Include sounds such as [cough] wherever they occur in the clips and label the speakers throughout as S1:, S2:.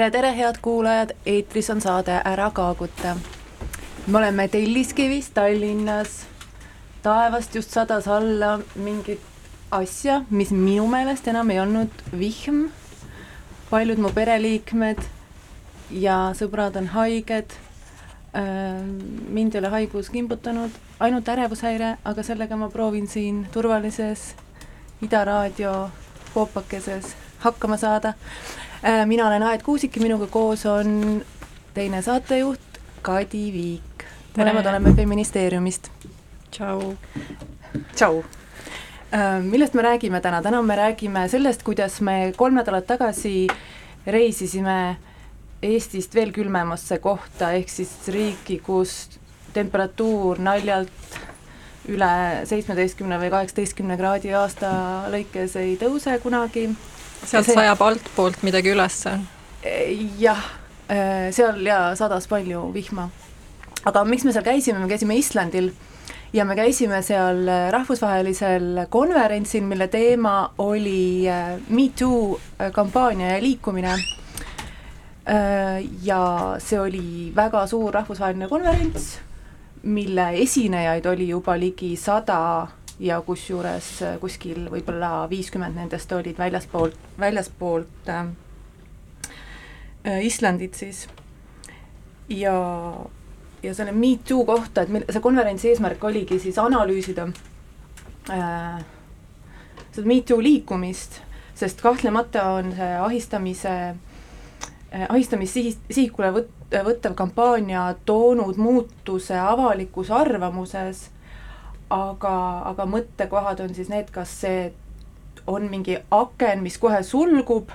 S1: tere, tere, head kuulajad, eetris on saade Ära kaaguta. me oleme Telliskivis Tallinnas. taevast just sadas alla mingit asja, mis minu meelest enam ei olnud vihm. paljud mu pereliikmed ja sõbrad on haiged. mind ei ole haigus kimbutanud, ainult ärevushäire, aga sellega ma proovin siin turvalises Ida raadio poopakeses hakkama saada Äh, mina olen Aet Kuusik ja minuga koos on teine saatejuht Kadi Viik. mõlemad oleme Feministeeriumist.
S2: tšau.
S1: tšau. Äh, millest me räägime täna, täna me räägime sellest, kuidas me kolm nädalat tagasi reisisime Eestist veel külmemasse kohta, ehk siis riiki, kus temperatuur naljalt üle seitsmeteistkümne või kaheksateistkümne kraadi aasta lõikes ei tõuse kunagi
S2: sealt see... sajab altpoolt midagi ülesse?
S1: jah, äh, seal ja sadas palju vihma. aga miks me seal käisime, me käisime Islandil ja me käisime seal rahvusvahelisel konverentsil, mille teema oli äh, Me Too kampaania ja liikumine. ja see oli väga suur rahvusvaheline konverents, mille esinejaid oli juba ligi sada ja kusjuures äh, kuskil võib-olla viiskümmend nendest olid väljaspoolt, väljaspoolt äh, äh, Islandit siis. ja, ja selle Me Too kohta, et mil-, see konverentsi eesmärk oligi siis analüüsida äh, seda Me Too liikumist, sest kahtlemata on see ahistamise äh,, ahistamissihis, sihikule võt-, võttev kampaania toonud muutuse avalikus arvamuses aga, aga mõttekohad on siis need, kas see on mingi aken, mis kohe sulgub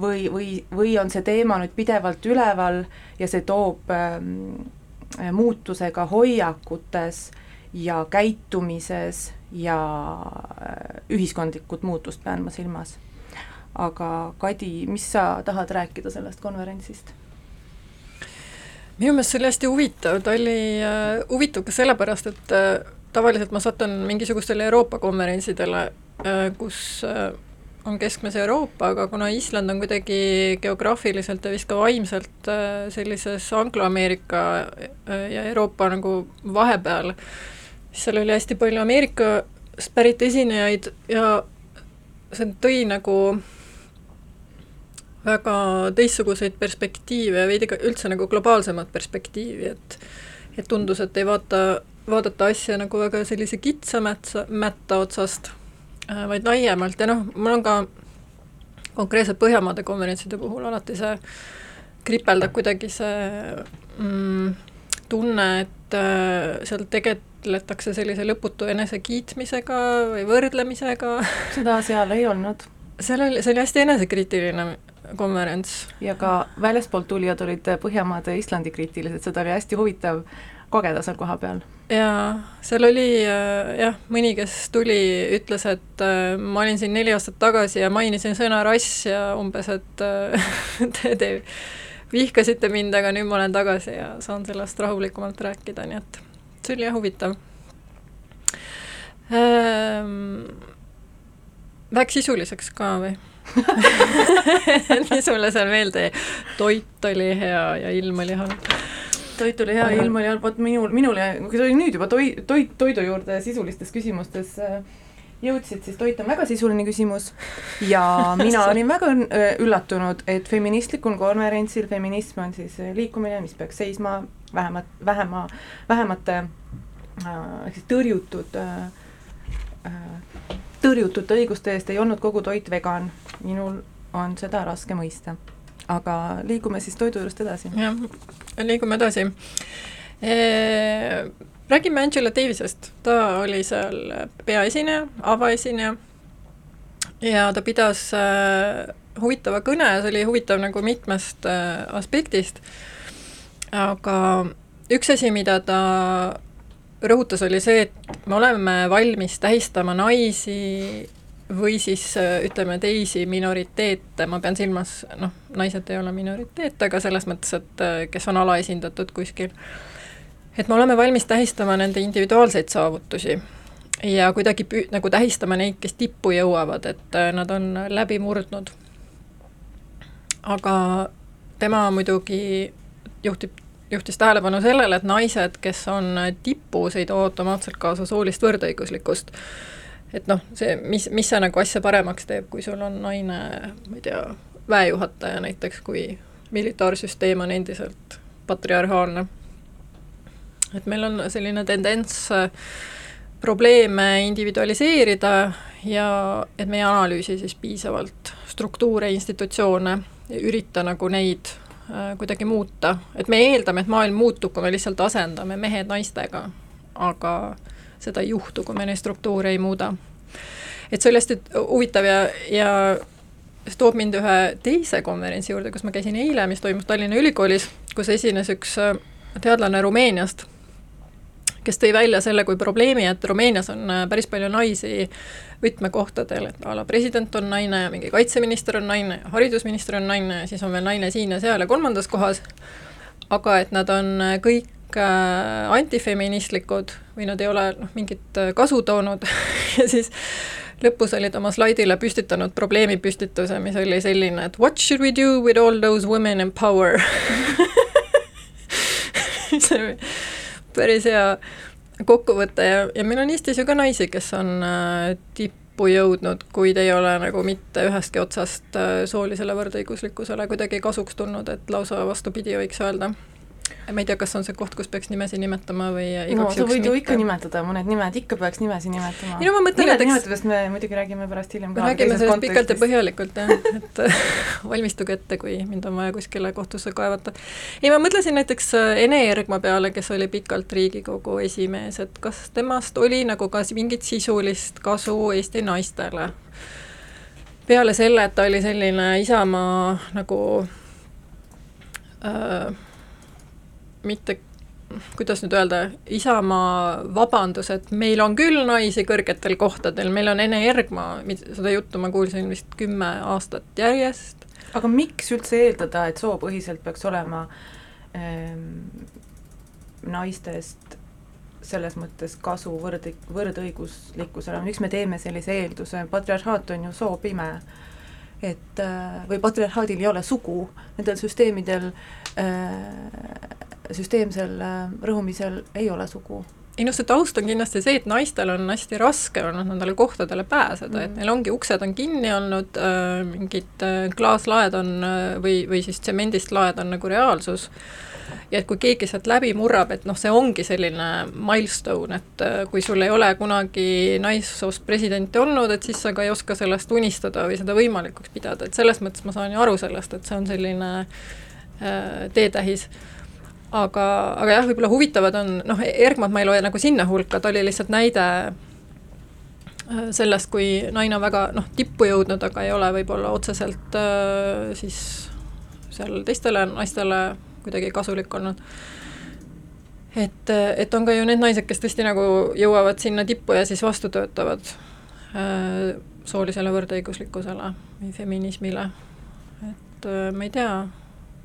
S1: või, või, või on see teema nüüd pidevalt üleval ja see toob ähm, muutusega hoiakutes ja käitumises ja äh, ühiskondlikud muutust pean ma silmas. aga Kadi, mis sa tahad rääkida sellest konverentsist?
S2: minu meelest see oli hästi huvitav, ta oli äh, huvitav ka sellepärast, et äh, tavaliselt ma satun mingisugustele Euroopa konverentsidele, äh, kus äh, on keskmes Euroopa, aga kuna Island on kuidagi geograafiliselt ja vist ka vaimselt äh, sellises Anglo-Ameerika ja Euroopa nagu vahepeal, siis seal oli hästi palju Ameerikast pärit esinejaid ja see tõi nagu väga teistsuguseid perspektiive ja veidi ka üldse nagu globaalsemat perspektiivi, et et tundus, et ei vaata vaadata asja nagu väga sellise kitsa mätsa, mätta otsast, äh, vaid laiemalt ja noh, mul on ka konkreetselt Põhjamaade konverentside puhul alati see kripeldab kuidagi see mm, tunne, et äh, seal tegeletakse sellise lõputu enesekiitmisega või võrdlemisega. [laughs]
S1: seda seal ei olnud.
S2: seal oli, see oli hästi enesekriitiline konverents.
S1: ja ka väljaspoolt tulijad olid Põhjamaade Islandi kriitilised, seda oli hästi huvitav kogeda seal kohapeal?
S2: jaa, seal oli äh, jah, mõni, kes tuli, ütles, et äh, ma olin siin neli aastat tagasi ja mainisin sõna rass ja umbes, et äh, [laughs] te, te vihkasite mind, aga nüüd ma olen tagasi ja saan sellest rahulikumalt rääkida, nii et see oli jah huvitav ähm,. Läks sisuliseks ka või [laughs] mis sulle seal meelde jäi? toit oli hea ja ilm oli halb
S1: toit oli hea, ilm oli halb, vot minul, minule, kui sa nüüd juba toi-, toit, toidu juurde sisulistes küsimustes äh, jõudsid, siis toit on väga sisuline küsimus. Ja [laughs] mina olin väga äh, üllatunud, et feministlikul konverentsil, feminism on siis äh, liikumine, mis peaks seisma vähemat, vähema, vähemate ehk siis tõrjutud, tõrjutute õiguste eest. Ei olnud kogu toit vegan. minul on seda raske mõista aga liigume siis toidu juurest edasi.
S2: jah, liigume edasi. E räägime Angela Davisest, ta oli seal peaesineja, avaesineja. Ja ta pidas äh, huvitava kõne, see oli huvitav nagu mitmest äh, aspektist, aga üks asi, mida ta rõhutas, oli see, et me oleme valmis tähistama naisi või siis äh, ütleme teisi minoriteete, ma pean silmas, noh, naised ei ole minoriteet, aga selles mõttes, et äh, kes on alaesindatud kuskil. et me oleme valmis tähistama nende individuaalseid saavutusi ja kuidagi pü-, nagu tähistama neid, kes tippu jõuavad, et äh, nad on läbi murdnud. aga tema muidugi juhtib, juhtis tähelepanu sellele, et naised, kes on tipus, ei too automaatselt kaasa soolist võrdõiguslikkust. Et noh, see, mis, mis see nagu asja paremaks teeb, kui sul on naine, ma ei tea, väejuhataja näiteks, kui militaarsüsteem on endiselt patriarhaalne. et meil on selline tendents äh, probleeme individualiseerida ja et me ei analüüsi siis piisavalt struktuure, institutsioone ürita nagu neid äh, kuidagi muuta, et me eeldame, et maailm muutub, kui me lihtsalt asendame mehed naistega, aga seda ei juhtu, kui me neid struktuure ei muuda. et see oli hästi huvitav ja, ja see toob mind ühe teise konverentsi juurde, kus ma käisin eile, mis toimus Tallinna Ülikoolis, kus esines üks äh, teadlane Rumeeniast kes tõi välja selle kui probleemi, et Rumeenias on äh, päris palju naisi võtmekohtadel, et a la president on naine ja mingi kaitseminister on naine ja haridusminister on naine ja siis on veel naine siin ja seal ja kolmandas kohas, aga et nad on äh, kõik äh, antifeministlikud või nad ei ole noh, mingit kasu toonud [laughs] ja siis lõpus olid oma slaidile püstitanud probleemipüstituse, mis oli selline, et what should we do with all those women in power? [laughs] See oli päris hea kokkuvõte ja, ja meil on Eestis ju ka naisi, kes on äh, tippu jõudnud, kuid ei ole nagu mitte ühestki otsast äh, soolisele võrdõiguslikkusele kuidagi kasuks tulnud, et lausa vastupidi, võiks öelda ma ei tea, kas on see koht, kus peaks nimesid nimetama või igaks
S1: no, sa võid ju ikka nimetada mõned nimed, ikka peaks nimesid nimetama.
S2: ei no ma mõtlen
S1: näiteks nimetudest me muidugi räägime pärast hiljem
S2: ka. räägime sellest pikalt ja põhjalikult jah, et [laughs] valmistuge ette, kui mind on vaja kuskile kohtusse kaevata. ei, ma mõtlesin näiteks äh, Ene Ergma peale, kes oli pikalt Riigikogu esimees, et kas temast oli nagu ka mingit sisulist kasu Eesti naistele? peale selle, et ta oli selline Isamaa nagu äh, mitte kuidas nüüd öelda, Isamaa vabandus, et meil on küll naisi kõrgetel kohtadel, meil on Ene Ergma, seda juttu ma kuulsin vist kümme aastat järjest.
S1: aga miks üldse eeldada, et soopõhiselt peaks olema ähm, naistest selles mõttes kasu võrd-, võrdõiguslikkusele, miks me teeme sellise eelduse, patriarhaat on ju soopime, et äh, või patriarhaadil ei ole sugu, nendel süsteemidel äh, süsteemsel äh, rõhumisel ei ole sugu.
S2: ei noh, see taust on kindlasti see, et naistel on hästi raske olnud nendele kohtadele pääseda mm., et neil ongi, uksed on kinni olnud äh,, mingid äh, klaaslaed on äh, või, või siis tsemendist laed on nagu reaalsus, ja et kui keegi sealt läbi murrab, et noh, see ongi selline milstone, et äh, kui sul ei ole kunagi naissoost presidenti olnud, et siis sa ka ei oska sellest unistada või seda võimalikuks pidada, et selles mõttes ma saan ju aru sellest, et see on selline äh, teetähis aga, aga jah, võib-olla huvitavad on, noh, Ergmat ma ei loe nagu sinna hulka, ta oli lihtsalt näide äh, sellest, kui naine on väga noh, tippu jõudnud, aga ei ole võib-olla otseselt äh, siis seal teistele naistele kuidagi kasulik olnud. et, et on ka ju need naised, kes tõesti nagu jõuavad sinna tippu ja siis vastu töötavad äh, soolisele võrdõiguslikkusele või feminismile, et äh, ma ei tea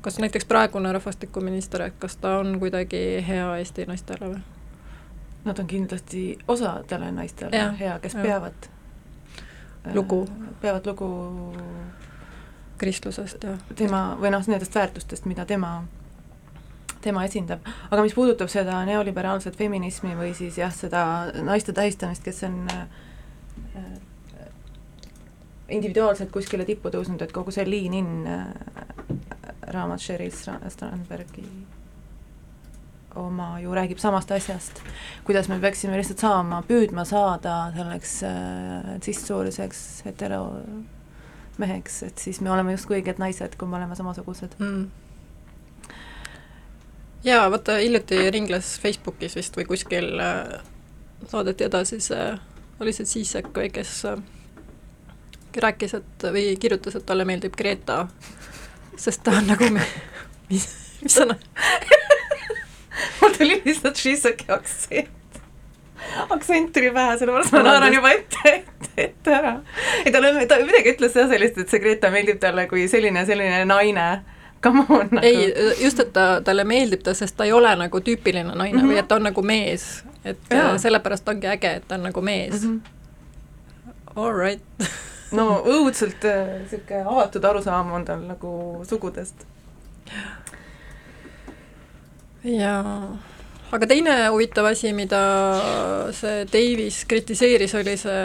S2: kas näiteks praegune rahvastikuminister, et kas ta on kuidagi hea Eesti naistele või?
S1: Nad on kindlasti osadele naistele ja, hea, kes ja. peavad
S2: äh, lugu,
S1: peavad lugu
S2: kristlusest ja
S1: tema, või noh, nendest väärtustest, mida tema, tema esindab. aga mis puudutab seda neoliberaalset feminismi või siis jah, seda naiste tähistamist, kes on äh, individuaalselt kuskile tippu tõusnud, et kogu see lean in äh, raamat Sheryl Strandbergi oma ju räägib samast asjast, kuidas me peaksime lihtsalt saama, püüdma saada selleks äh, cis-sooliseks hetero meheks, et siis me oleme justkui õiged naised, kui me oleme samasugused. Mm..
S2: jaa, vaata hiljuti ringles Facebookis vist või kuskil äh, saadeti edasi see, oli see Zizek või kes äh, rääkis, et või kirjutas, et talle meeldib Greta sest ta on nagu me, mis, mis sõna [laughs]
S1: mul tuli lihtsalt Shizaki aktsent. aktsent tuli pähe, sellepärast ma naeran juba ette, ette, ette ära. ei ta, ta midagi ütles jah sellist, et see Greta meeldib talle kui selline, selline naine come on
S2: nagu. ei, just, et ta, talle meeldib ta, sest ta ei ole nagu tüüpiline naine mm -hmm. või et ta on nagu mees, et ja. sellepärast ongi äge, et ta on nagu mees mm. -hmm. All right [laughs]
S1: no õudselt äh, avatud arusaam on tal nagu sugudest.
S2: ja aga teine huvitav asi, mida see Davis kritiseeris, oli see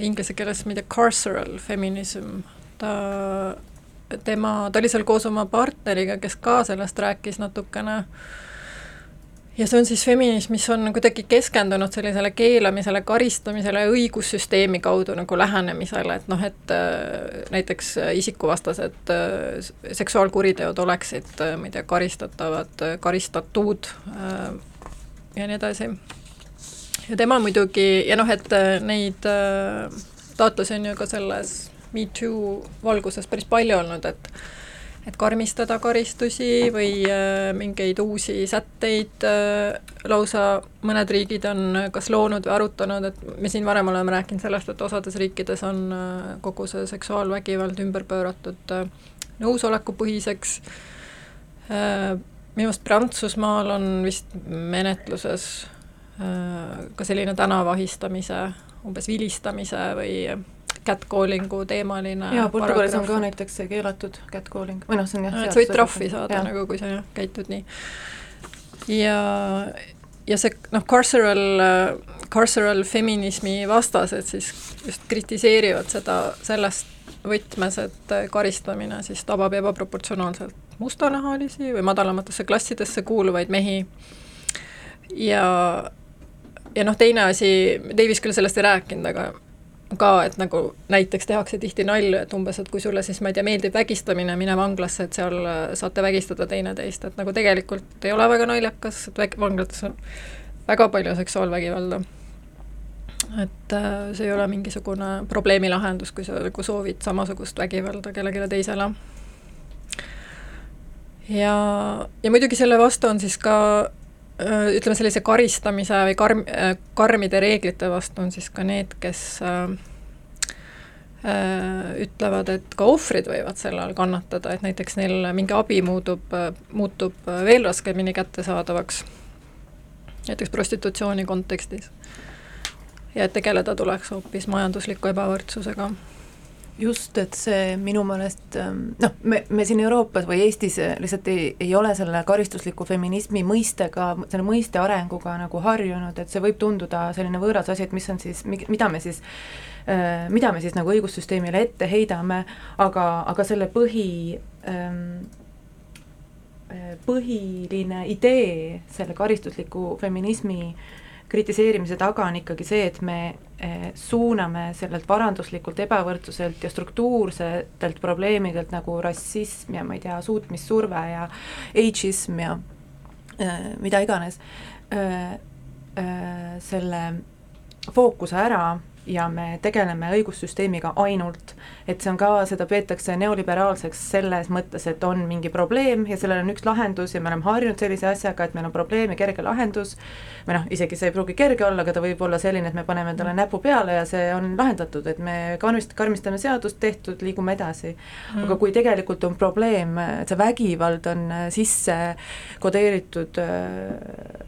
S2: inglise keeles, ma ei tea, carceral feminism, ta, tema, ta oli seal koos oma partneriga, kes ka sellest rääkis natukene. äh, ja see on siis feminism, mis on kuidagi keskendunud sellisele keelamisele, karistamisele õigussüsteemi kaudu nagu lähenemisele, et noh, et äh, näiteks isikuvastased äh, seksuaalkuriteod oleksid, äh, ma ei tea, karistatavad, karistatud ja nii edasi. ja tema muidugi, ja noh, et neid taotlusi on ju ka selles Me Too valguses päris palju olnud, et et karmistada karistusi või äh, mingeid uusi sätteid äh, lausa mõned riigid on kas loonud või arutanud, et me siin varem oleme rääkinud sellest, et osades riikides on äh, kogu see seksuaalvägivald ümber pööratud nõusolekupõhiseks, minu arust Prantsusmaal on vist menetluses ka selline tänavahistamise, umbes vilistamise või catcalling'u teemaline
S1: jaa, Portugalis on ka näiteks see keelatud catcalling, või noh, see on jah
S2: et sa võid trahvi saada ja. nagu, kui sa jah, käitud nii. ja, ja see noh, carceral, carceral feminismi vastased siis just kritiseerivad seda sellest võtmes, et karistamine siis tabab ebaproportsionaalselt mustanahalisi või madalamatesse klassidesse kuuluvaid mehi ja ja noh, teine asi, Davis küll sellest ei rääkinud, aga ka, et nagu näiteks tehakse tihti nalju, et umbes, et kui sulle siis, ma ei tea, meeldib vägistamine, mine vanglasse, et seal äh, saate vägistada teineteist, et nagu tegelikult ei ole väga naljakas, et väg-, vanglates on väga palju seksuaalvägivalda. et äh, see ei ole mingisugune probleemi lahendus, kui sa nagu soovid samasugust vägivalda kellelegi teisele. ja, ja muidugi selle vastu on siis ka ütleme, sellise karistamise või karm, äh, karmide reeglite vastu on siis ka need, kes äh, äh, ütlevad, et ka ohvrid võivad selle all kannatada, et näiteks neil mingi abi muutub, muutub veel raskemini kättesaadavaks, näiteks prostitutsiooni kontekstis. ja et tegeleda tuleks hoopis majandusliku ebavõrdsusega
S1: just, et see minu meelest ähm, noh, me, me siin Euroopas või Eestis äh, lihtsalt ei, ei ole selle karistusliku feminismi mõistega, selle mõiste arenguga nagu harjunud, et see võib tunduda selline võõras asi, et mis on siis, mida me siis äh, mida me siis nagu õigussüsteemile ette heidame, aga, aga selle põhi ähm, äh, põhiline idee selle karistusliku feminismi äh, kritiseerimise taga on ikkagi see, et me eh, suuname sellelt varanduslikult ebavõrdsuselt ja struktuursetelt probleemidelt nagu rassism ja ma ei tea, suutmissurve ja ageism ja äh, mida iganes äh,, äh, selle fookuse ära ja me tegeleme õigussüsteemiga ainult, et see on ka, seda peetakse neoliberaalseks selles mõttes, et on mingi probleem ja sellel on üks lahendus ja me oleme harjunud sellise asjaga, et meil on probleem ja kerge lahendus, või noh, isegi see ei pruugi kerge olla, aga ta võib olla selline, et me paneme endale näpu peale ja see on lahendatud, et me karmist-, karmistame seadust, tehtud, liigume edasi. Mm.. aga kui tegelikult on probleem, et see vägivald on sisse kodeeritud äh,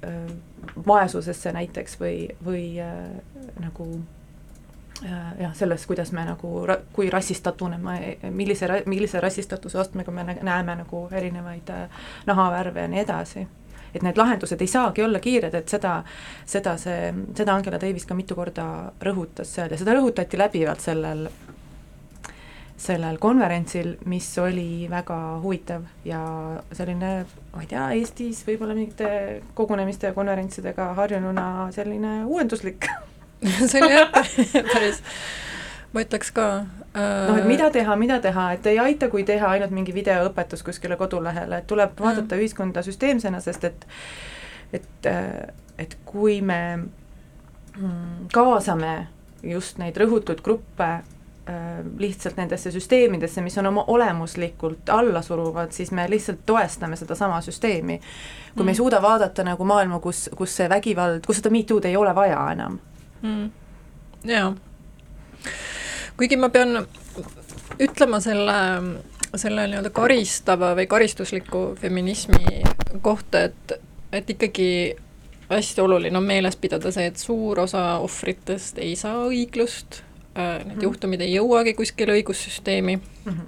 S1: äh, vaesusesse näiteks või, või äh, nagu äh, jah, selles, kuidas me nagu, kui rassistatune me, millise, millise rassistatuse astmega me näeme nagu erinevaid äh, nahavärve ja nii edasi. et need lahendused ei saagi olla kiired, et seda, seda see, seda Angela Davis ka mitu korda rõhutas seal ja seda rõhutati läbivalt sellel sellel konverentsil, mis oli väga huvitav ja selline, ma ei tea, Eestis võib-olla mingite kogunemiste ja konverentsidega harjununa selline uuenduslik [laughs]
S2: see oli jah päris, ma ütleks ka
S1: äh.... noh, et mida teha, mida teha, et ei aita, kui teha ainult mingi videoõpetus kuskile kodulehele, et tuleb mm. vaadata mm. ühiskonda süsteemsena, sest et et, et kui me mm, kaasame just neid rõhutud gruppe Äh, lihtsalt nendesse süsteemidesse, mis on oma olemuslikult allasuruvad, siis me lihtsalt toestame sedasama süsteemi. kui mm. me ei mm. suuda vaadata nagu maailma, kus, kus see vägivald, kus seda MeToo'd ei ole vaja enam
S2: mm.. jaa. kuigi ma pean ütlema selle, selle nii-öelda karistava või karistusliku feminismi kohta, et, et ikkagi hästi oluline on meeles pidada see, et suur osa ohvritest ei saa õiglust Äh, need mm -hmm. juhtumid ei jõuagi kuskile õigussüsteemi mm. -hmm.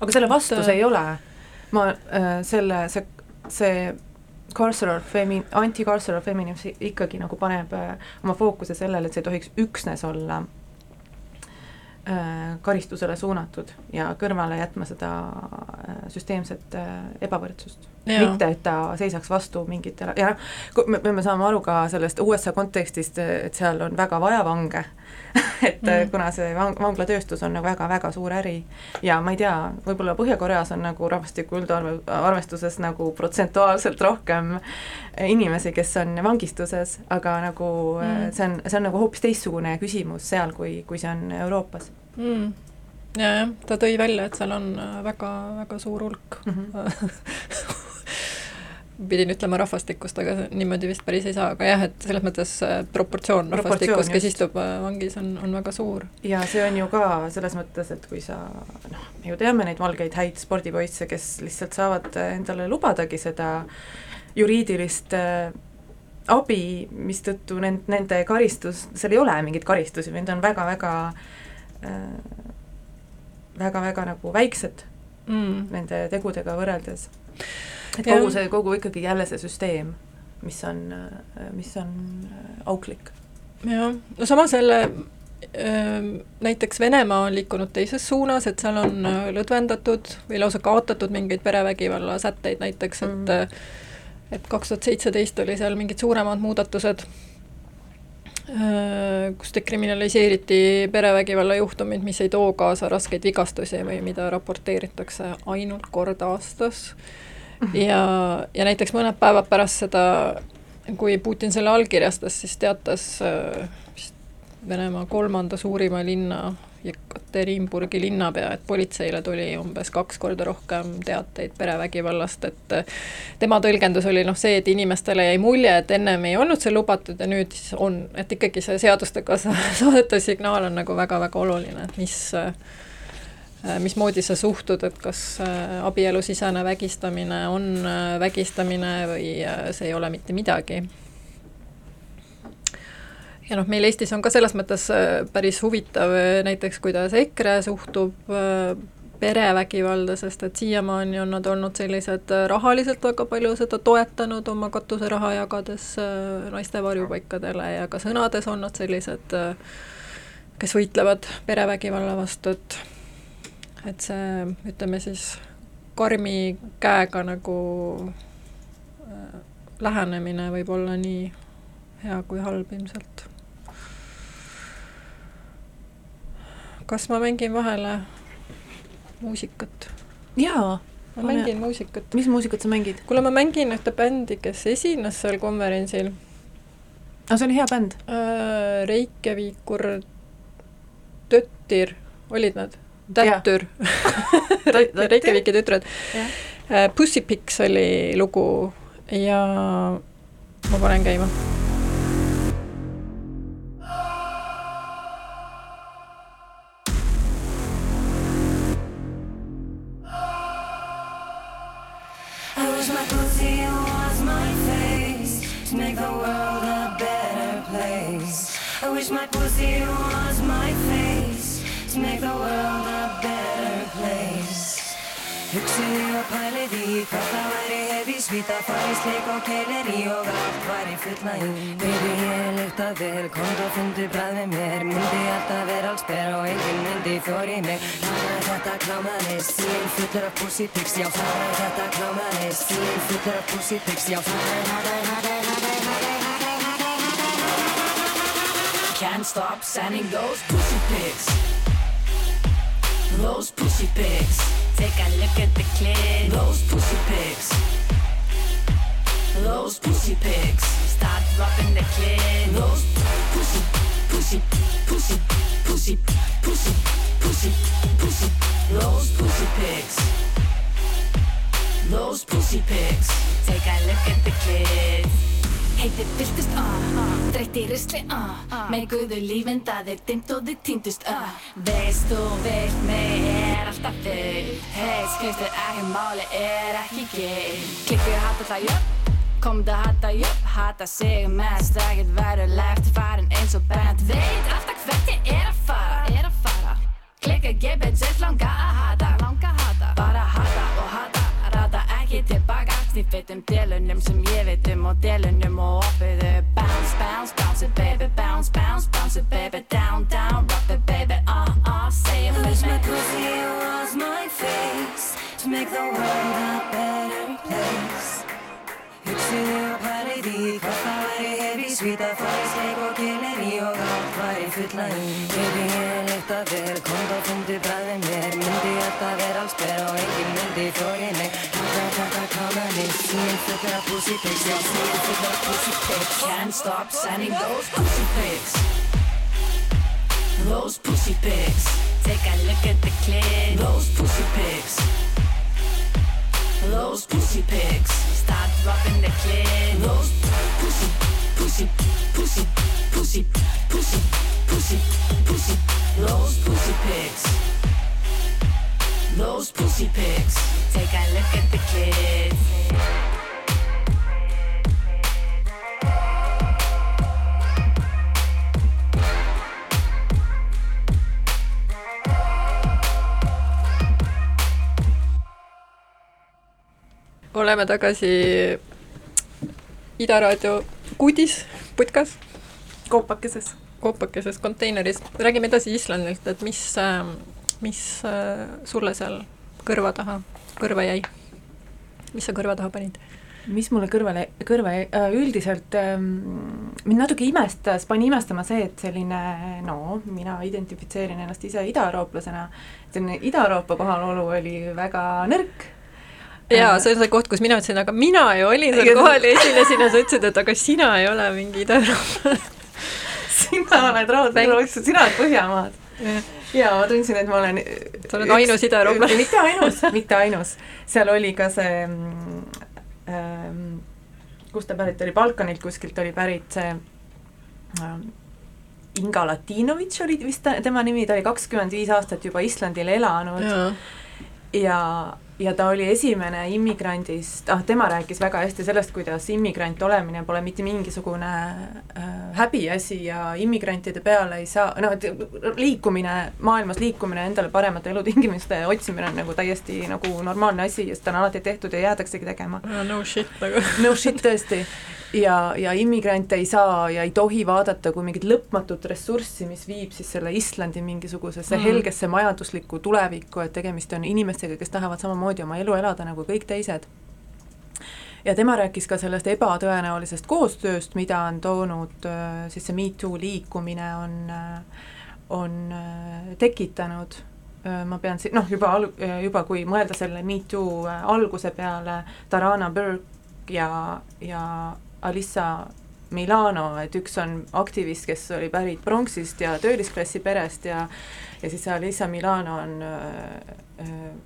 S1: aga selle vastus
S2: Et,
S1: ei ole, ma äh, selle, see, see carceral femi-, anti-carceral feminism ikkagi nagu paneb äh, oma fookuse sellele, et see ei tohiks üksnes olla äh, karistusele suunatud ja kõrvale jätma seda äh, süsteemset äh, ebavõrdsust. mitte, et ta seisaks vastu mingitele ja noh, me peame saama aru ka sellest USA kontekstist, et seal on väga vaja vange [laughs] et mm. kuna see vang-, vanglatööstus on nagu väga-väga suur äri ja ma ei tea, võib-olla Põhja-Koreas on nagu rahvastiku üldarve, arvestuses nagu protsentuaalselt rohkem inimesi, kes on vangistuses, aga nagu mm. see on, see on nagu hoopis teistsugune küsimus seal, kui, kui see on Euroopas
S2: mm ja, jah, ta tõi välja, et seal on väga, väga suur hulk mm -hmm. [laughs] pidin ütlema rahvastikust, aga niimoodi vist päris ei saa, aga jah, et selles mõttes äh, proportsioon rahvastikust, kes istub äh, vangis, on, on väga suur.
S1: ja see on ju ka selles mõttes, et kui sa noh, me ju teame neid valgeid häid spordipoisse, kes lihtsalt saavad endale lubadagi seda juriidilist äh, abi, mistõttu nend-, nende karistus, seal ei ole mingeid karistusi, need on väga-väga äh, väga-väga nagu väiksed mm. nende tegudega võrreldes et kogu see, kogu ikkagi jälle see süsteem, mis on, mis on äh, auklik.
S2: jah, no samas jälle ähm, näiteks Venemaa on liikunud teises suunas, et seal on äh, lõdvendatud või lausa kaotatud mingeid perevägivalla sätteid näiteks, et mm. Äh, et kaks tuhat seitseteist oli seal mingid suuremad muudatused, kus dekriminaliseeriti perevägivalla juhtumid, mis ei too kaasa raskeid vigastusi või mida raporteeritakse ainult kord aastas ja, ja näiteks mõned päevad pärast seda, kui Putin selle allkirjastas, siis teatas äh, vist Venemaa kolmanda suurima linna Jekaterinburgi linnapea, et politseile tuli umbes kaks korda rohkem teateid perevägivallast, et äh, tema tõlgendus oli noh, see, et inimestele jäi mulje, et ennem ei olnud see lubatud ja nüüd siis on, et ikkagi see seadustega saadetav signaal on nagu väga-väga oluline, et mis Äh, mismoodi sa suhtud, et kas äh, abielusisene vägistamine on äh, vägistamine või see ei ole mitte midagi? ja noh, meil Eestis on ka selles mõttes päris huvitav näiteks, kuidas EKRE suhtub perevägivalda, sest et siiamaani on nad olnud sellised rahaliselt väga palju seda toetanud oma katuseraha jagades naiste varjupaikadele ja ka sõnades on nad sellised, kes võitlevad perevägivalla vastu, et et see, ütleme siis, karmi käega nagu äh, lähenemine võib olla nii hea kui halb ilmselt. kas ma mängin vahele muusikat?
S1: jaa.
S2: ma pane... mängin muusikat.
S1: mis muusikat sa mängid?
S2: kuule, ma mängin ühte bändi, kes esines seal konverentsil.
S1: aga see oli hea bänd
S2: äh,? Reikeviikur Töttir, olid nad? Tättur [laughs] [laughs] Reykjaviki tütred. Äh, Pussypiks oli lugu ja ma panen käima Hvita fræsleik og keileri og allt var í fullnægin Baby ég er lykt að vel, komd og fundu bræð með mér Myndi alltaf vera alls ber og engin myndi þóri mig Hanna þetta klámaðist, ég er fullur af pussytics, já Hanna þetta klámaðist, ég er fullur af pussytics, já Hanna, hanna, hanna, hanna, hanna can't stop sending those pussy pics. Those pussy pics. Take a look at the clip. Those pussy pics. Those pussy pigs. Start dropping the clit. Those pussy, pussy, pussy, pussy, pussy, pussy, pussy. Those pussy pigs. Those pussy pigs. Take a look at the clit. Heitir byrtist, ah, ah, dreitt í risli, ah, ah Meguðu lífinn, það er dimmt og þið týndust, ah Veist þú vilt mig, er alltaf full Hei, skaustu ekki máli, er ekki gill Klikku hata það, jöp, komdu hata, jöp Hata sig mest, ekkert verulegt Farin eins og bent, veit alltaf hvert ég er að fara. Er að fara. Klikka, gebet, sett langa að hata. Langa að hata
S3: ikke tilbage De fedt dem delen dem som jeg ved dem Og delen dem og oppe det. Bounce, bounce, bounce it baby Bounce, bounce, bounce it baby. Down, down, rock it baby Uh, uh, say it with me.
S4: Cause you was my face To make the world a better Hugsiðu á parið í Hvort það væri hefi Svíta farið steik og kynir í Og allt væri fulla í Baby ég lykta vel Komd og fungdu bræði mér Myndi þetta vera alls ber Og engin myndi flóri mig Takka, takka, kama mig Sín fullur af pussy pics Já, sín fullur af pussy pics
S3: Can't stop sending those pussy pics Those pussy pics Take a look at the clit Those pussy pics Those pussy pics start dropping the kid. Rose, pussy, pussy, pussy, pussy, pussy, pussy, pussy, those pussy pics. Those pussy pics. Take a look at the kids.
S2: Oleme tagasi Ida Raadio kudis, putkas,
S1: koopakeses.
S2: koopakeses konteineris. räägime edasi Islandilt, et mis, mis sulle seal kõrva taha, kõrva jäi? mis sa kõrva taha panid?
S1: mis mulle kõrvale, kõrva jäi, üldiselt ähm, mind natuke imestas, pani imestama see, et selline no mina identifitseerin ennast ise idaeurooplasena, selline Ida-Euroopa kohalolu oli väga nõrk
S2: jaa, see on see koht, kus mina ütlesin, aga mina ju olin seal kohal ja esinesin ja sa ütlesid, et aga sina ei ole mingi idaeurooplane [laughs]
S1: sina oled raudselt, sina oled Põhjamaad. jaa, ma tundsin, et ma olen
S2: sa oled ainus idaeurooplane.
S1: mitte ainus, mitte ainus. seal oli ka see ähm,, kust ta pärit oli, Balkanilt kuskilt oli pärit see ähm, Inga Latinovitš oli vist ta, tema nimi, ta oli kakskümmend viis aastat juba Islandil elanud ja, ja ja ta oli esimene immigrandist, ah tema rääkis väga hästi sellest, kuidas immigrant olemine pole mitte mingisugune äh, häbiasi ja immigrantide peale ei saa, noh et liikumine, maailmas liikumine, endale paremate elutingimuste otsimine on nagu täiesti nagu normaalne asi ja seda on alati tehtud ja jäädaksegi tegema.
S2: no shit nagu. [laughs]
S1: no shit tõesti ja, ja immigrante ei saa ja ei tohi vaadata kui mingit lõpmatut ressurssi, mis viib siis selle Islandi mingisugusesse mm. helgesse majanduslikku tulevikku, et tegemist on inimestega, kes tahavad samamoodi oma elu elada nagu kõik teised. ja tema rääkis ka sellest ebatõenäolisest koostööst, mida on toonud äh, siis see Me Too liikumine on, äh, on äh, tekitanud ma pean si-, noh, juba al-, juba kui mõelda selle Me Too alguse peale, Tarana Burke ja, ja Alissa Milano, et üks on aktivist, kes oli pärit pronksist ja töölisklassi perest ja ja siis Alissa Milano on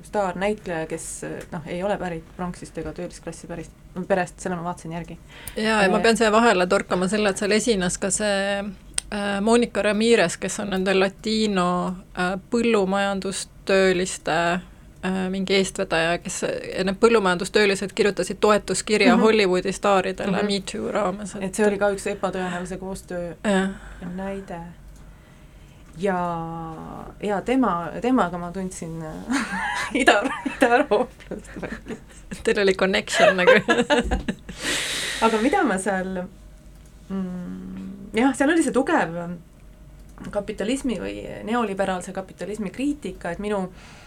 S1: staarnäitleja, kes noh, ei ole pärit pronksist ega töölisklassi pärist, perest, selle ma vaatasin järgi.
S2: jaa, ja ma pean siia vahele torkama selle, et seal esines ka see äh, Monika Ramirez, kes on nende latiino äh, põllumajandustööliste Äh, mingi eestvedaja, kes, need põllumajandustöölised kirjutasid toetuskirja mm -hmm. Hollywoodi staaridele mm -hmm. Me Too raames.
S1: et see oli ka üks ebatõenäolise koostöö
S2: ja.
S1: näide. Ja, ja tema, temaga ma tundsin [laughs] ida, idarooplast
S2: Teil oli connection nagu. [laughs]
S1: Aga mida ma seal mm, jah, seal oli see tugev kapitalismi või neoliberaalse kapitalismi kriitika, et minu äh,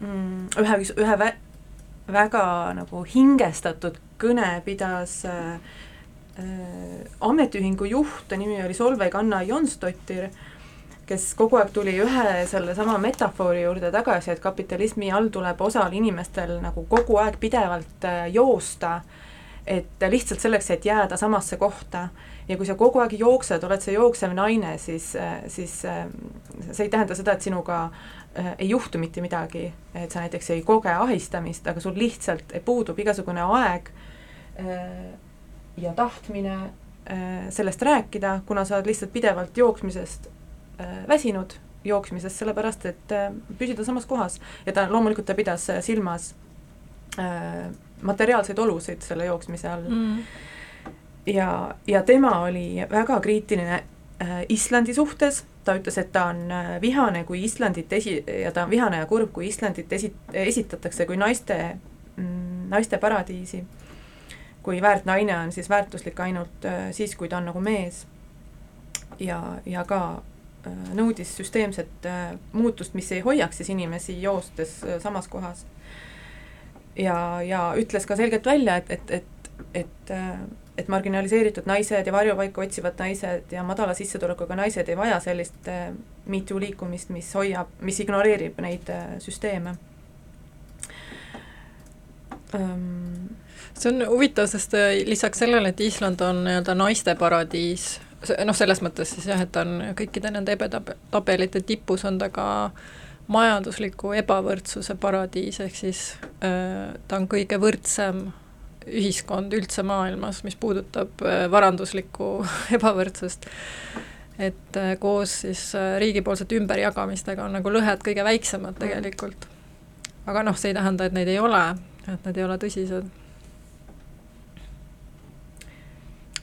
S1: mm, ühe, ühe vä väga nagu hingestatud kõne pidas äh, äh, ametiühingu juht, ta nimi oli Solveig Anna Jonstottir, kes kogu aeg tuli ühe sellesama metafoori juurde tagasi, et kapitalismi all tuleb osal inimestel nagu kogu aeg pidevalt äh, joosta, et lihtsalt selleks, et jääda samasse kohta. Ja kui sa kogu aeg jooksed, oled sa jooksev naine, siis, äh, siis äh, see ei tähenda seda, et sinuga ei juhtu mitte midagi, et sa näiteks ei koge ahistamist, aga sul lihtsalt puudub igasugune aeg ja tahtmine sellest rääkida, kuna sa oled lihtsalt pidevalt jooksmisest väsinud, jooksmisest sellepärast, et püsida samas kohas ja ta loomulikult, ta pidas silmas materiaalseid olusid selle jooksmise all mm. ja, ja tema oli väga kriitiline Islandi suhtes ta ütles, et ta on äh, vihane, kui Islandit esi- ja ta on vihane ja kurb, kui Islandit esi-, esitatakse kui naiste mm, naiste paradiisi, kui väärt naine on siis väärtuslik ainult äh, siis, kui ta on nagu mees. ja, ja ka äh, nõudis süsteemset äh, muutust, mis ei hoiaks siis inimesi joostes äh, samas kohas. ja, ja ütles ka selgelt välja, et, et, et, et äh, et marginaliseeritud naised ja varjupaika otsivad naised ja madala sissetulekuga naised ei vaja sellist äh, Me Too liikumist, mis hoiab, mis ignoreerib neid äh, süsteeme
S2: see on huvitav, sest äh, lisaks sellele, et Island on nii-öelda naiste paradiis, noh, selles mõttes siis jah, et ta on kõikide nende edetabelite tipus, on ta ka majandusliku ebavõrdsuse paradiis, ehk siis äh, ta on kõige võrdsem ühiskond üldse maailmas, mis puudutab äh, varanduslikku [laughs] ebavõrdsust. et äh, koos siis äh, riigipoolsete ümberjagamistega on nagu lõhed kõige väiksemad tegelikult. aga noh, see ei tähenda, et neid ei ole, et need ei ole tõsised.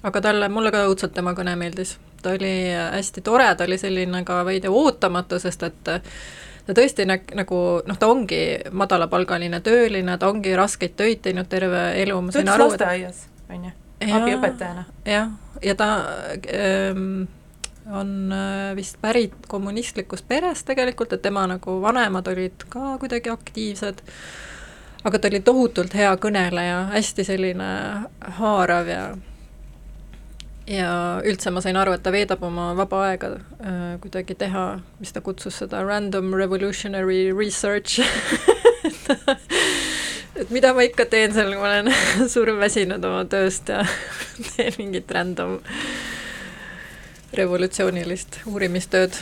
S2: Aga talle, mulle ka õudselt tema kõne meeldis, ta oli hästi tore, ta oli selline ka veidi ootamatu, sest et ta tõesti nä-, nagu noh, ta ongi madalapalgaline tööline, ta ongi raskeid töid teinud terve elu, ma sain aru,
S1: et lasteaias, on ju, abiõpetajana.
S2: jah, ja ta ähm, on äh, vist pärit kommunistlikust perest tegelikult, et tema nagu vanemad olid ka kuidagi aktiivsed, aga ta oli tohutult hea kõneleja, hästi selline haarav ja ja üldse ma sain aru, et ta veedab oma vaba aega äh, kuidagi teha, mis ta kutsus seda random revolutionary research [laughs] et mida ma ikka teen seal, kui ma olen [laughs] surmväsinud oma tööst ja [laughs] teen mingit random revolutsioonilist uurimistööd.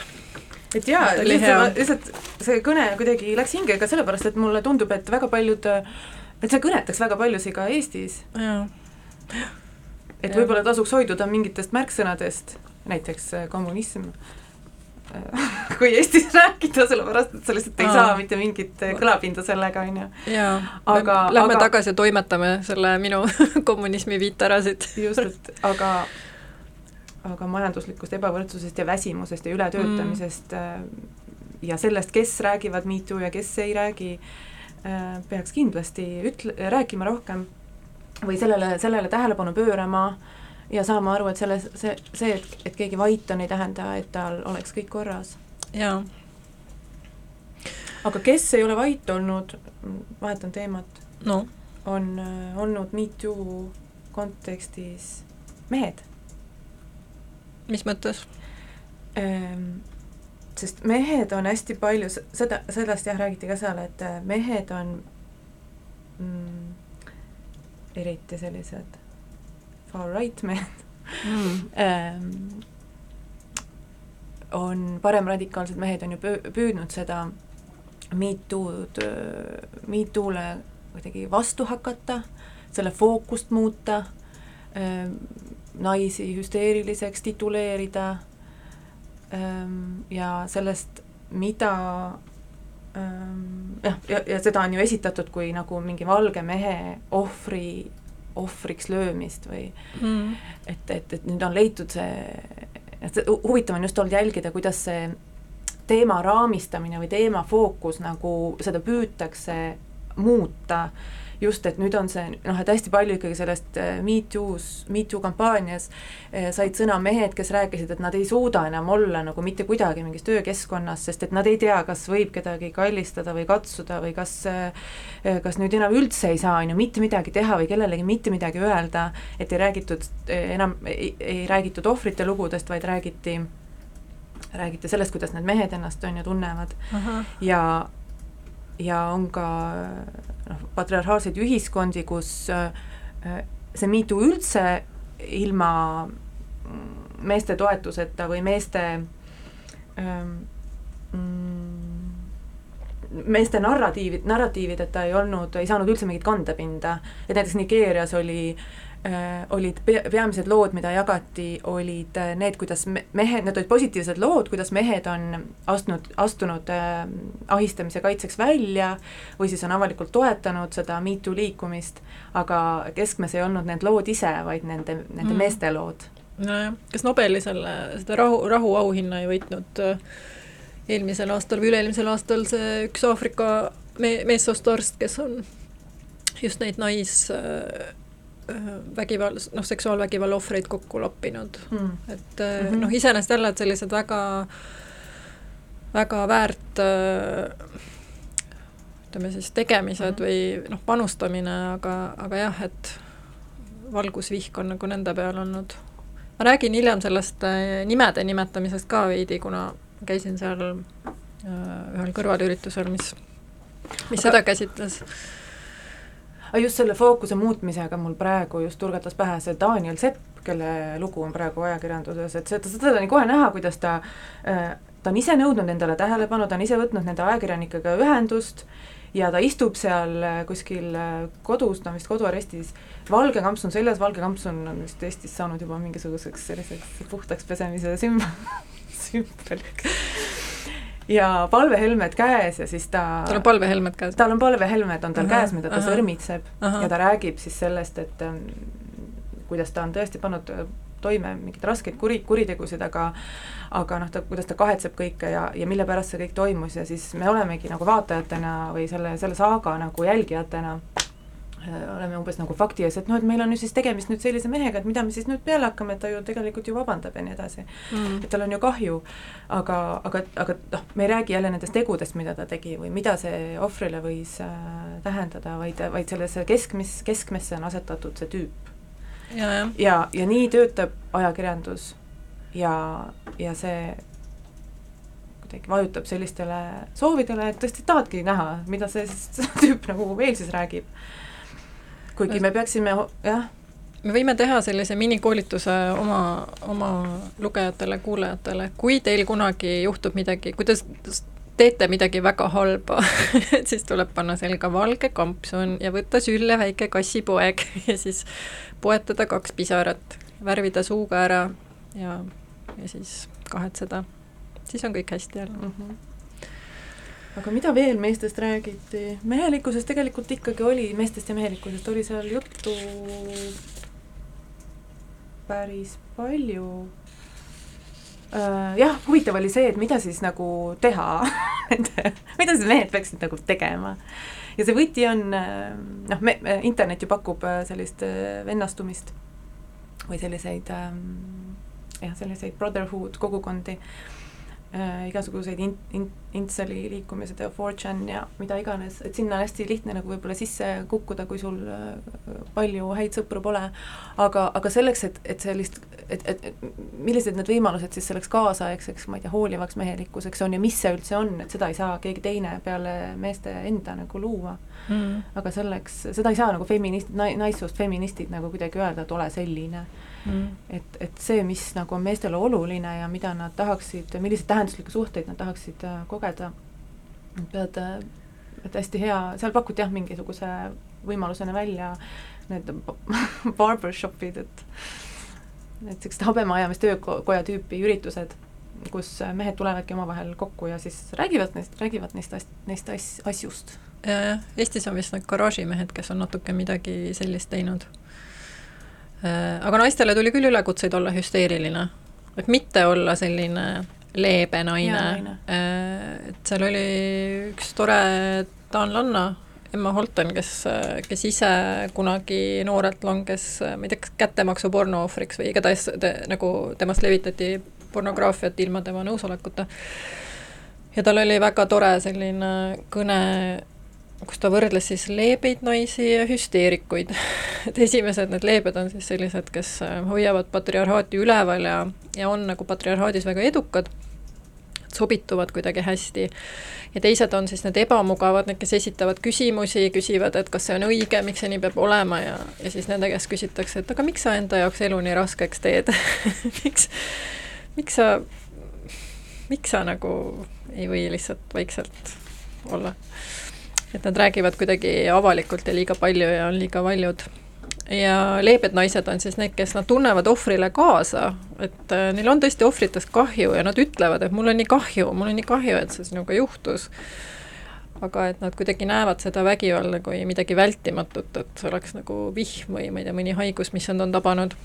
S1: et jaa, lihtsalt, lihtsalt see kõne kuidagi läks hinge ka sellepärast, et mulle tundub, et väga paljud, et see kõnetaks väga paljusid ka Eestis.
S2: jaa
S1: et võib-olla tasuks hoiduda mingitest märksõnadest, näiteks äh, kommunism, [laughs] kui Eestis rääkida, sellepärast et sa lihtsalt ei Aa. saa mitte mingit äh, kõlapinda sellega, on ju.
S2: aga lähme aga, tagasi ja toimetame selle minu [laughs] kommunismi viitarasid.
S1: just, et aga aga majanduslikust ebavõrdsusest ja väsimusest ja ületöötamisest mm. ja sellest, kes räägivad Me Too ja kes ei räägi, peaks kindlasti ütle, rääkima rohkem või sellele, sellele tähelepanu pöörama ja saama aru, et selles, see, see, et, et keegi vait on, ei tähenda, et tal oleks kõik korras.
S2: jaa.
S1: aga kes ei ole vait olnud, vahetan teemat
S2: no.,
S1: on äh, olnud Me Too kontekstis mehed.
S2: mis mõttes
S1: ähm,? sest mehed on hästi palju, seda, sellest jah, räägiti ka seal, et äh, mehed on mm, eriti sellised far-right mehed mm. [laughs] on paremradikaalsed mehed on ju püüdnud seda Me Too'd, Me Too'le kuidagi vastu hakata, selle fookust muuta naisi hüsteeriliseks tituleerida ja sellest, mida jah, ja, ja seda on ju esitatud kui nagu mingi valge mehe ohvri, ohvriks löömist või mm. et, et, et nüüd on leitud see, et see huvitav on just olnud jälgida, kuidas see teema raamistamine või teema fookus nagu seda püütakse muuta äh, just, et nüüd on see noh, et hästi palju ikkagi sellest äh, Me Too's, Me Too kampaanias eh, said sõna mehed, kes rääkisid, et nad ei suuda enam olla nagu mitte kuidagi mingis töökeskkonnas, sest et nad ei tea, kas võib kedagi kallistada või katsuda või kas kas nüüd enam üldse ei saa, on ju, mitte midagi teha või kellelegi mitte midagi öelda, et ei räägitud enam, ei räägitud ohvrite lugudest, vaid räägiti räägiti sellest, kuidas need mehed ennast on ju tunnevad Aha. ja ja on ka noh, patriarhaalseid ühiskondi, kus äh, see MeToo üldse ilma mm, meeste toetuseta või meeste ähm, mm, meeste narratiivid, narratiivideta ei olnud, ei saanud üldse mingit kandepinda, et näiteks Nigeerias oli Äh, olid pea, peamised lood, mida jagati, olid äh, need, kuidas me, mehed, need olid positiivsed lood, kuidas mehed on astunud, astunud äh, ahistamise kaitseks välja või siis on avalikult toetanud seda Me Too liikumist, aga keskmes ei olnud need lood ise, vaid nende, nende mm. meeste lood.
S2: nojah, kas Nobeli selle, seda rahu, rahuauhinna ei võitnud äh, eelmisel aastal või üle-eelmisel aastal see üks Aafrika me-, meessoost arst, kes on just neid nais äh, vägivalla, noh, seksuaalvägivalla ohvreid kokku loppinud
S1: mm.
S2: et mm. -hmm. noh, iseenesest jälle, et sellised väga, väga väärt äh, ütleme siis tegemised mm -hmm. või noh, panustamine, aga, aga jah, et valgusvihk on nagu nende peal olnud. ma räägin hiljem sellest äh, nimede nimetamisest ka veidi, kuna käisin seal ühel kõrvalüritusel, mis, mis
S1: Aga-
S2: seda käsitles.
S1: Aga just selle fookuse muutmisega mul praegu just tulgatas pähe see Daniel Sepp, kelle lugu on praegu ajakirjanduses, et seda, seda oli kohe näha, kuidas ta äh, ta on ise nõudnud endale tähelepanu, ta on ise võtnud nende ajakirjanikega ühendust ja ta istub seal äh, kuskil äh, kodus, ta on vist koduarestis, valge kampsun seljas, valge kampsun on vist Eestis saanud juba mingisuguseks selliseks puhtaks pesemise sümbol, [laughs] sümboliks. Ja palvehelmed käes ja siis ta
S2: tal on palvehelmed käes.
S1: tal on palvehelmed on tal
S2: Ahah,
S1: käes, mida ta
S2: ahah,
S1: sõrmitseb
S2: ahah.
S1: ja ta räägib siis sellest, et ähm, kuidas ta on tõesti pannud äh, toime mingeid raskeid kuri, kuritegusid, aga aga noh, ta, kuidas ta kahetseb kõike ja, ja mille pärast see kõik toimus ja siis me olemegi nagu vaatajatena või selle, selle saaga nagu jälgijatena oleme umbes nagu fakti ees, et noh, et meil on ju siis tegemist nüüd sellise mehega, et mida me siis nüüd peale hakkame, et ta ju tegelikult ju vabandab ja nii edasi
S2: mm.
S1: et tal on ju kahju, aga, aga, aga noh, me ei räägi jälle nendest tegudest, mida ta tegi või mida see ohvrile võis äh, tähendada, vaid, vaid sellesse keskmis, keskmesse on asetatud see tüüp.
S2: ja, jah.
S1: ja, ja nii töötab ajakirjandus ja, ja see kuidagi vajutab sellistele soovidele, et tõesti tahadki näha, mida see [laughs] tüüp nagu veel siis räägib. Kuigi me peaksime, jah,
S2: me võime teha sellise minikoolituse oma, oma lugejatele, kuulajatele, kui teil kunagi juhtub midagi, kui te teete midagi väga halba et [laughs] siis tuleb panna selga valge kampsun ja võtta sülle väike kassipoeg [laughs] ja siis poetada kaks pisarat, värvida suuga ära ja, ja siis kahetseda. siis on kõik hästi jälle.
S1: mm. -hmm. Aga mida veel meestest räägiti? mehelikkusest tegelikult ikkagi oli, meestest ja mehelikkusest oli seal juttu päris palju. jah, huvitav oli see, et mida siis nagu teha [laughs] mida siis mehed peaksid nagu tegema. ja see võti on, äh, noh, me, internet ju pakub äh, sellist äh, vennastumist või selliseid ähm, jah, selliseid brotherhood kogukondi äh, igasuguseid in-, in-, Intseli liikumised ja 4chan ja mida iganes, et sinna on hästi lihtne nagu võib-olla sisse kukkuda, kui sul äh, palju häid sõpru pole. aga, aga selleks, et, et sellist, et, et, millised need võimalused siis selleks kaasaegseks, ma ei tea, hoolivaks mehelikkuseks on ja mis see üldse on, et seda ei saa keegi teine peale meeste enda nagu luua.
S2: Mm.
S1: aga selleks, seda ei saa nagu feministid, naissoost feministid nagu kuidagi öelda, et ole selline
S2: Mm.
S1: et, et see, mis nagu on meestele oluline ja mida nad tahaksid, milliseid tähenduslikke suhteid nad tahaksid äh, kogeda, pead, äh, et hästi hea, seal pakuti jah, mingisuguse võimalusena välja need [laughs] barbershop'id, et et niisugused habemajamistöökoja tüüpi üritused, kus mehed tulevadki omavahel kokku ja siis räägivad neist, räägivad neist as-, neist as-, asjust.
S2: Eestis on vist need garaažimehed, kes on natuke midagi sellist teinud. Aga naistele tuli küll ülekutseid olla hüsteeriline, et mitte olla selline leebe naine
S1: naine.,
S2: et seal oli üks tore taanlanna, Emma Holton, kes, kes ise kunagi noorelt langes, ma ei tea, kas kättemaksuporno ohvriks või igatahes te, nagu temast levitati pornograafiat ilma tema nõusolekuta. ja tal oli väga tore selline kõne, kus ta võrdles siis leebeid naisi ja hüsteerikuid. [laughs] et esimesed need leebed on siis sellised, kes hoiavad patriarhaati üleval ja, ja on nagu patriarhaadis väga edukad sobituvad kuidagi hästi. ja teised on siis need ebamugavad, need, kes esitavad küsimusi, küsivad, et kas see on õige, miks see nii peab olema ja, ja siis nende käest küsitakse, et aga miks sa enda jaoks elu nii raskeks teed [laughs] miks, miks sa, miks sa nagu ei või lihtsalt vaikselt olla? Et nad räägivad kuidagi avalikult ja liiga palju ja on liiga valjud ja leebed naised on siis need, kes nad tunnevad ohvrile kaasa, et äh, neil on tõesti ohvritest kahju ja nad ütlevad, et mul on nii kahju, mul on nii kahju, et see sinuga juhtus. aga et nad kuidagi näevad seda vägivalda kui midagi vältimatut, et see oleks nagu vihm või ma ei tea, mõni haigus, mis nad on tabanud.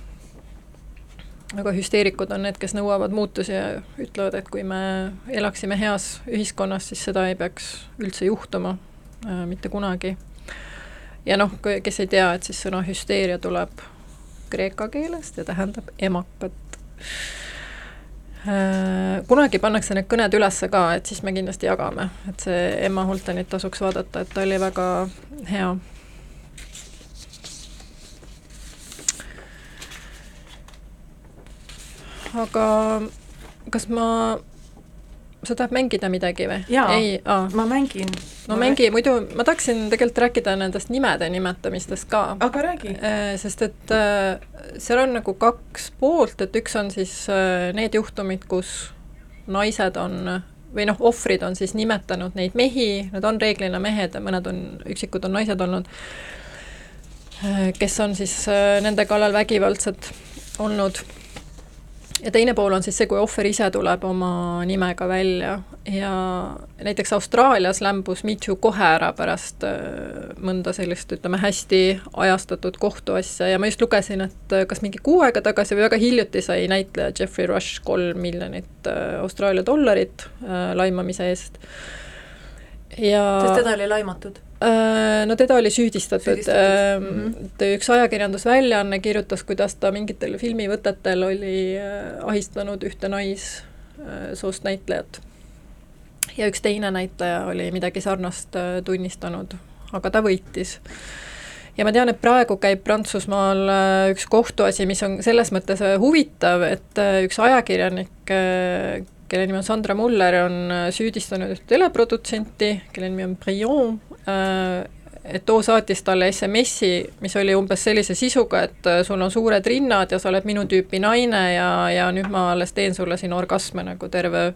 S2: aga hüsteerikud on need, kes nõuavad muutusi ja ütlevad, et kui me elaksime heas ühiskonnas, siis seda ei peaks üldse juhtuma mitte kunagi ja noh, kes ei tea, et siis sõna hüsteeria tuleb kreeka keelest ja tähendab emakat. Äh, kunagi pannakse need kõned ülesse ka, et siis me kindlasti jagame, et see Emma Holtenit tasuks vaadata, et ta oli väga hea aga kas ma, sa tahad mängida midagi või?
S1: ei, ma mängin.
S2: no ma mängi, muidu ma tahaksin tegelikult rääkida nendest nimede nimetamistest ka.
S1: aga räägi.
S2: Äh, sest et äh, seal on nagu kaks poolt, et üks on siis äh, need juhtumid, kus naised on või noh, ohvrid on siis nimetanud neid mehi, need on reeglina mehed ja mõned on, üksikud on naised olnud, kes on siis nende kallal vägivaldsed olnud ja teine pool on siis see, kui ohver ise tuleb oma nimega välja. Ja näiteks Austraalias lämbus Me Too kohe ära pärast äh, mõnda sellist, ütleme, hästi ajastatud kohtuasja. Ja ma just lugesin, et äh, kas mingi kuu aega tagasi või väga hiljuti sai näitleja Jeffrey Rush kolm miljonit äh, Austraalia dollarit laimamise eest.
S1: Ja sest teda oli laimatud?
S2: Äh, no teda oli süüdistatud, süüdistatud., mm -hmm. üks ajakirjandusväljaanne kirjutas, kuidas ta mingitel filmivõtetel oli äh, ahistanud ühte naissoost näitlejat. ja üks teine näitleja oli midagi sarnast tunnistanud, aga ta võitis ja ma tean, et praegu käib Prantsusmaal üks kohtuasi, mis on selles mõttes huvitav, et üks ajakirjanik, kelle nimi on Sandra Muller, on äh, süüdistanud ühte teleprodutsenti, kelle nimi on Brion, äh, et too saatis talle SMS-i, mis oli umbes sellise sisuga, et äh, sul on suured rinnad ja sa oled minu tüüpi naine ja, ja nüüd ma alles teen sulle siin orgasme nagu terve öö.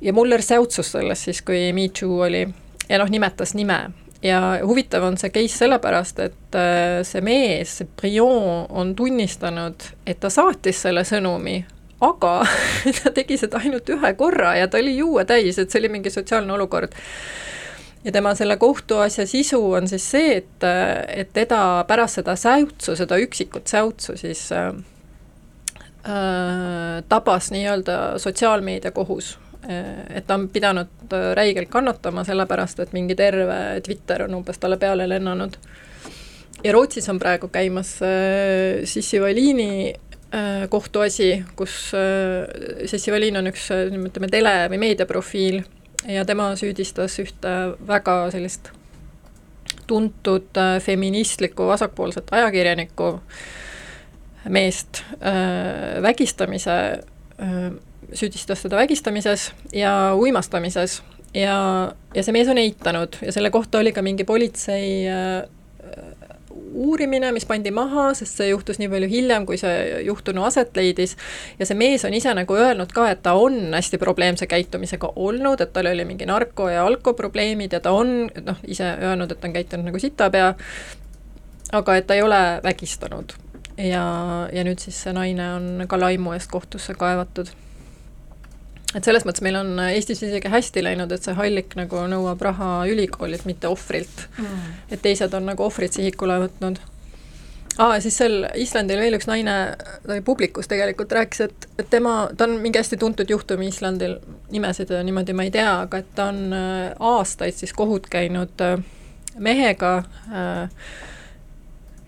S2: ja Muller säutsus sellest siis, kui Me Too oli ja noh, nimetas nime ja huvitav on see case sellepärast, et see mees, see Brion on tunnistanud, et ta saatis selle sõnumi aga [laughs] ta tegi seda ainult ühe korra ja ta oli juue täis, et see oli mingi sotsiaalne olukord. Ja tema selle kohtuasja sisu on siis see, et, et teda pärast seda säutsu, seda üksikut säutsu siis äh, äh tabas nii-öelda sotsiaalmeedia kohus äh, et ta on pidanud räigelt kannatama, sellepärast et mingi terve Twitter on umbes talle peale lennanud. ja Rootsis on praegu käimas äh, Sissi Valini Äh, kohtuasi, kus äh, Sessi Valin on üks äh, ütleme, tele- või meediaprofiil ja tema süüdistas ühte väga sellist tuntud feministlikku vasakpoolset ajakirjanikku meest vägistamise, süüdistas teda vägistamises ja uimastamises. Ja, ja see mees on eitanud. Ja selle kohta oli ka mingi politsei uurimine, mis pandi maha, sest see juhtus nii palju hiljem, kui see juhtunu aset leidis. ja see mees on ise nagu öelnud ka, et ta on hästi probleemse käitumisega olnud, et tal oli mingi narko- ja alkoprobleemid ja ta on noh, ise öelnud, et ta on käitunud nagu sitapea. aga et ta ei ole vägistanud ja, ja nüüd siis see naine on ka laimu eest kohtusse kaevatud et selles mõttes meil on Eestis isegi hästi läinud, et see hallik nagu nõuab raha ülikoolilt, mitte ohvrilt mm.. et teised on nagu ohvrid sihikule võtnud. aa, ja siis seal Islandil veel üks naine, ta oli publikus tegelikult, rääkis, et, et tema, ta on mingi hästi tuntud juhtum Islandil, nimesid niimoodi ma ei tea, aga et ta on äh, aastaid siis kohut käinud äh, mehega äh,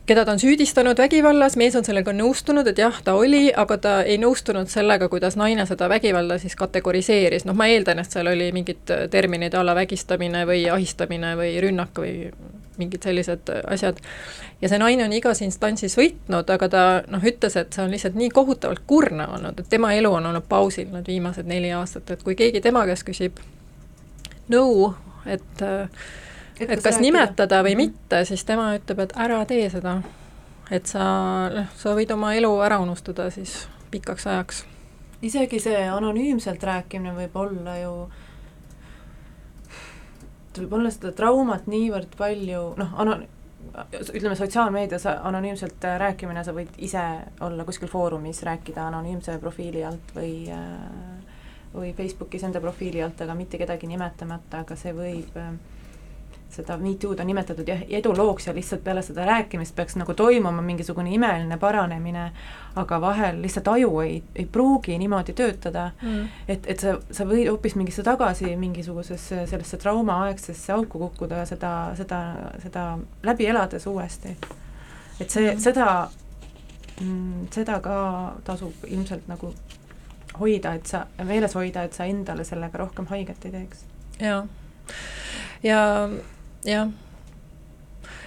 S2: keda ta on süüdistanud vägivallas, mees on sellega nõustunud, et jah, ta oli, aga ta ei nõustunud sellega, kuidas naine seda vägivalda siis kategoriseeris, noh, ma eeldan, et seal oli mingid terminid a la vägistamine või ahistamine või rünnak või mingid sellised asjad. ja see naine on igas instantsis võitnud, aga ta noh, ütles, et see on lihtsalt nii kohutavalt kurnav olnud, et tema elu on olnud pausil need viimased neli aastat, et kui keegi tema käest küsib nõu, et äh, et, et kas nimetada või mhm. mitte, siis tema ütleb, et ära tee seda. et sa, noh, sa võid oma elu ära unustada siis pikaks ajaks.
S1: isegi see anonüümselt rääkimine võib olla ju, võib olla seda traumat niivõrd palju, noh, ano-, ütleme, sotsiaalmeedias anonüümselt rääkimine, sa võid ise olla kuskil foorumis, rääkida anonüümse profiili alt või või Facebookis enda profiili alt, aga mitte kedagi nimetamata, aga see võib äh,
S5: seda Me Too'd on nimetatud jah, edulooks ja lihtsalt peale seda rääkimist peaks nagu toimuma mingisugune imeline paranemine, aga vahel lihtsalt aju ei, ei pruugi niimoodi töötada mm., et, et sa, sa võid hoopis mingisse tagasi mingisugusesse sellesse traumaaegsesse auku kukkuda ja seda, seda, seda läbi elades uuesti. et see mm., seda mm,, seda ka tasub ilmselt nagu hoida, et sa, meeles hoida, et sa endale sellega rohkem haiget ei teeks.
S2: jaa, ja, jah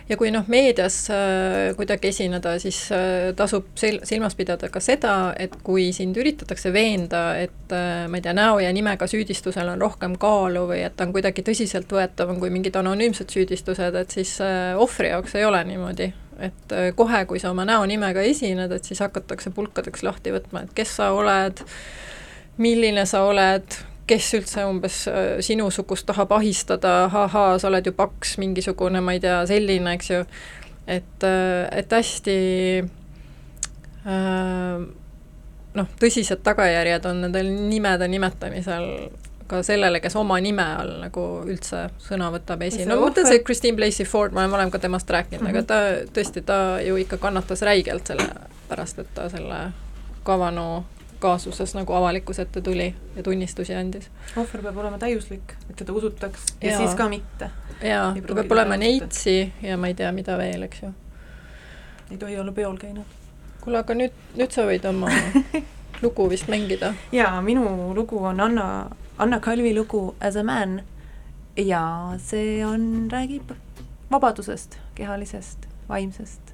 S2: ja kui noh, meedias äh, kuidagi esineda, siis äh, tasub sil-, silmas pidada ka seda, et kui sind üritatakse veenda, et äh, ma ei tea, näo ja nimega süüdistusel on rohkem kaalu või et ta on kuidagi tõsiseltvõetavam kui mingid anonüümsed süüdistused, et siis äh, ohvri jaoks ei ole niimoodi. et äh, kohe, kui sa oma näonimega esined, et siis hakatakse pulkadeks lahti võtma, et kes sa oled, milline sa oled, kes üldse umbes äh, sinusugust tahab ahistada, ahaa, sa oled ju paks, mingisugune, ma ei tea, selline, eks ju, et, äh, et hästi äh, noh, tõsised tagajärjed on nendel nimede nimetamisel ka sellele, kes oma nime all nagu üldse sõna võtab esi, no ma mõtlen see Christine Blasey Ford, ma olen ka temast rääkinud mm, -hmm. aga mhm. ta tõesti, ta ju ikka kannatas räigelt selle pärast, et ta selle Kavano kaasuses nagu avalikkuse ette tuli ja tunnistusi andis.
S5: ohver peab olema täiuslik, et teda usutaks ja, ja siis ka mitte.
S2: jaa, ta peab olema neitsi ja ma ei tea, mida veel, eks ju.
S5: ei tohi olla peol käinud.
S2: kuule, aga nüüd, nüüd sa võid oma [laughs] lugu vist mängida.
S5: jaa, minu lugu on Anna, Anna Kalvi lugu As a man ja see on, räägib vabadusest, kehalisest, vaimsest.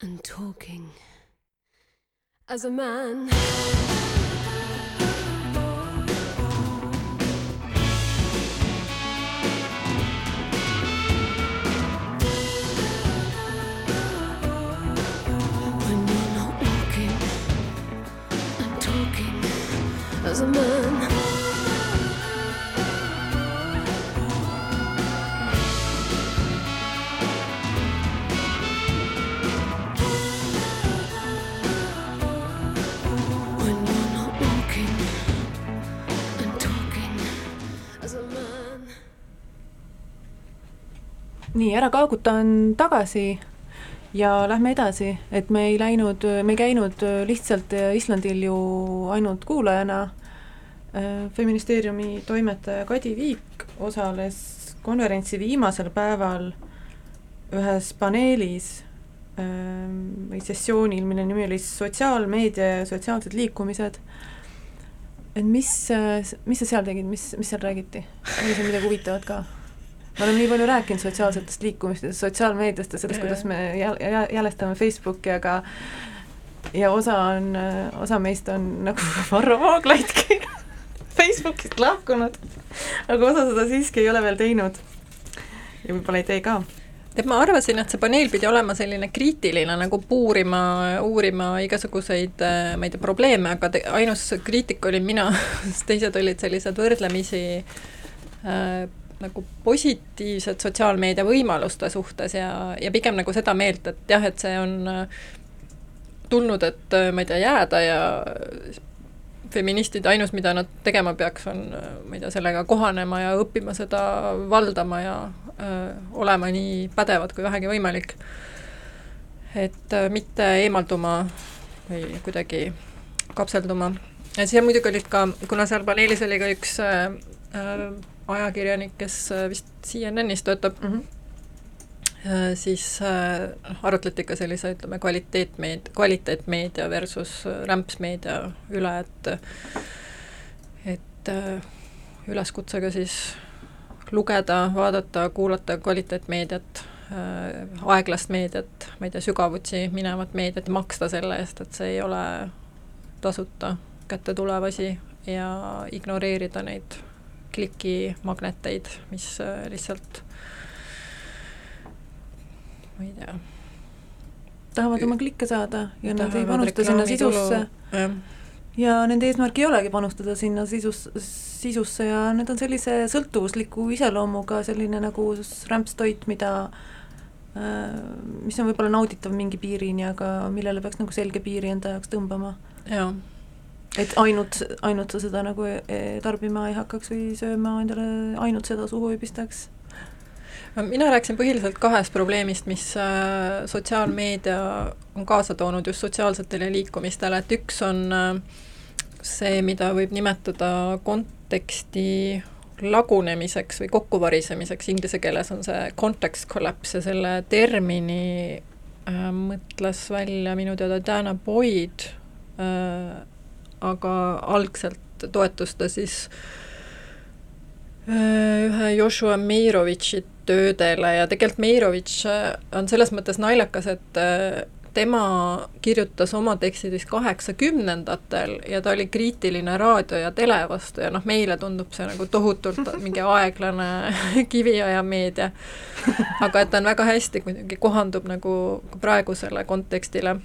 S6: and talking
S5: as a man. When you're not walking and talking as a man.
S1: Nii, Ära kaaguta on tagasi ja lähme edasi, et me ei läinud, me ei käinud lihtsalt Islandil ju ainult kuulajana. feministeeriumi toimetaja Kadi Viik osales konverentsi viimasel päeval ühes paneelis või sessioonil, mille nimi oli Sotsiaalmeedia ja sotsiaalsed liikumised. et mis, mis sa seal tegid, mis, mis seal räägiti, oli seal midagi huvitavat ka? Me oleme nii palju rääkinud sotsiaalsetest liikumistest, sotsiaalmeediast ja sellest, kuidas me jäl-, jä-, jälestame Facebooki, aga ja osa on, osa meist on nagu [laughs] Varro Vooglaidki [laughs] Facebookist lahkunud, aga osa seda siiski ei ole veel teinud. ja võib-olla ei tee ka.
S2: Et ma arvasin, et see paneel pidi olema selline kriitiline nagu puurima, uurima igasuguseid, äh, ma ei tea, probleeme, aga te, ainus kriitik olin mina [laughs] teised olid sellised võrdlemisi äh, nagu positiivsed sotsiaalmeedia võimaluste suhtes ja, ja pigem nagu seda meelt, et jah, et see on äh, tulnud, et äh, ma ei tea, jääda ja feministid ainus, mida nad tegema peaks, on ma ei tea, sellega kohanema ja õppima seda valdama ja öö, olema nii pädevad kui vähegi võimalik. et öö, mitte eemalduma või kuidagi kapselduma. ja siis muidugi olid ka, kuna seal paneelis oli ka üks öö, ajakirjanik, kes vist CNN-is töötab. Mm, -hmm siis äh, arutleti ka sellise, ütleme, kvaliteetmeed-, kvaliteetmeedia versus rämpsmeedia üle, et et äh, üleskutsega siis lugeda, vaadata, kuulata kvaliteetmeediat äh,, aeglast meediat, ma ei tea, sügavuti minevat meediat maksta selle eest, et see ei ole tasuta kätte tulev asi ja ignoreerida neid klikimagneteid, mis äh, lihtsalt ma ei tea.
S1: tahavad oma klikke saada ja nad ei panusta sinna sisusse. ja nende eesmärk ei olegi panustada sinna sisus, sisusse ja need on sellise sõltuvusliku iseloomuga selline nagu rämpstoit, mida äh, mis on võib-olla nauditav mingi piirini, aga millele peaks nagu selge piiri enda jaoks tõmbama. Et ainult, ainult sa seda nagu e, tarbima ei hakkaks või sööma endale ainult seda suhu ei pistaks?
S2: Mina rääkisin põhiliselt kahest probleemist, mis äh, sotsiaalmeedia on kaasa toonud just sotsiaalsetele liikumistele, et üks on äh, see, mida võib nimetada konteksti lagunemiseks või kokkuvarisemiseks, inglise keeles on see context collapse ja selle termini äh, mõtles välja minu teada Dana Boyd äh,, aga algselt toetus ta siis äh, ühe Joshua Meirovitši töödele ja tegelikult Meirovitš äh, on selles mõttes naljakas, et äh, tema kirjutas oma tekstid vist kaheksakümnendatel ja ta oli kriitiline raadio ja tele vastu ja noh, meile tundub see nagu tohutult [laughs] mingi aeglane [laughs] kiviaja meedia. aga et ta on väga hästi muidugi kohandub nagu praegusele kontekstile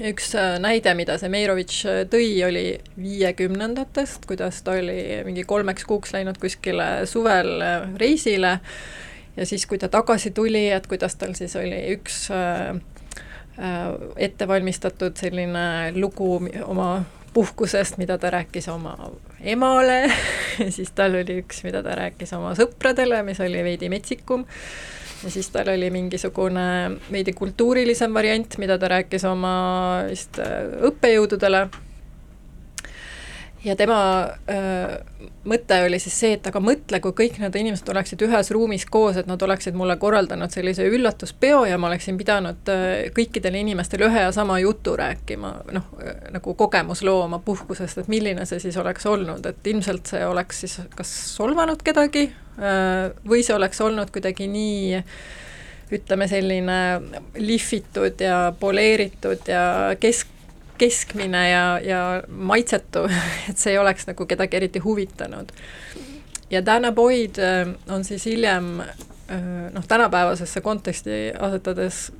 S2: üks äh, näide, mida see Meirovitš tõi, oli viiekümnendatest, kuidas ta oli mingi kolmeks kuuks läinud kuskile suvel äh, reisile. Ja siis, kui ta tagasi tuli, et kuidas tal siis oli üks äh, äh, ettevalmistatud selline lugu oma puhkusest, mida ta rääkis oma emale [laughs] siis tal oli üks, mida ta rääkis oma sõpradele, mis oli veidi metsikum ja siis tal oli mingisugune veidi kultuurilisem variant, mida ta rääkis oma vist äh, õppejõududele. Ja tema öö, mõte oli siis see, et aga mõtle, kui kõik need inimesed oleksid ühes ruumis koos, et nad oleksid mulle korraldanud sellise üllatuspeo ja ma oleksin pidanud äh, kõikidele inimestele ühe ja sama jutu rääkima, noh, nagu kogemusloo oma puhkusest, et milline see siis oleks olnud, et ilmselt see oleks siis kas solvanud kedagi Äh, või see oleks olnud kuidagi nii ütleme, selline lihvitud ja poleeritud ja kesk, keskmine ja, ja maitsetu, [laughs] et see ei oleks nagu kedagi eriti huvitanud. ja Dana Boyd äh, on siis hiljem äh, noh, tänapäevasesse konteksti asetades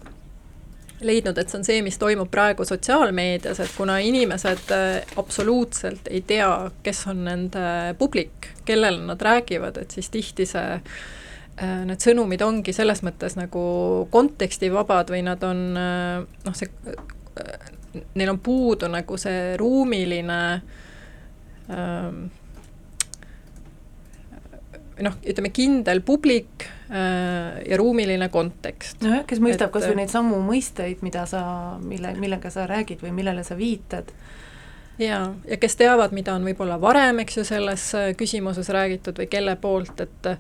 S2: leidnud, et see on see, mis toimub praegu sotsiaalmeedias, et kuna inimesed äh, absoluutselt ei tea, kes on nende publik, kellele nad räägivad, et siis tihti see need sõnumid ongi selles mõttes nagu kontekstivabad või nad on noh, see, neil on puudu nagu see ruumiline ähm, noh, ütleme kindel publik äh, ja ruumiline kontekst.
S1: nojah, kes mõistab kas või neid samu mõisteid, mida sa, mille, millega sa räägid või millele sa viitad.
S2: jaa, ja kes teavad, mida on võib-olla varem, eks ju, selles äh, küsimuses räägitud või kelle poolt, et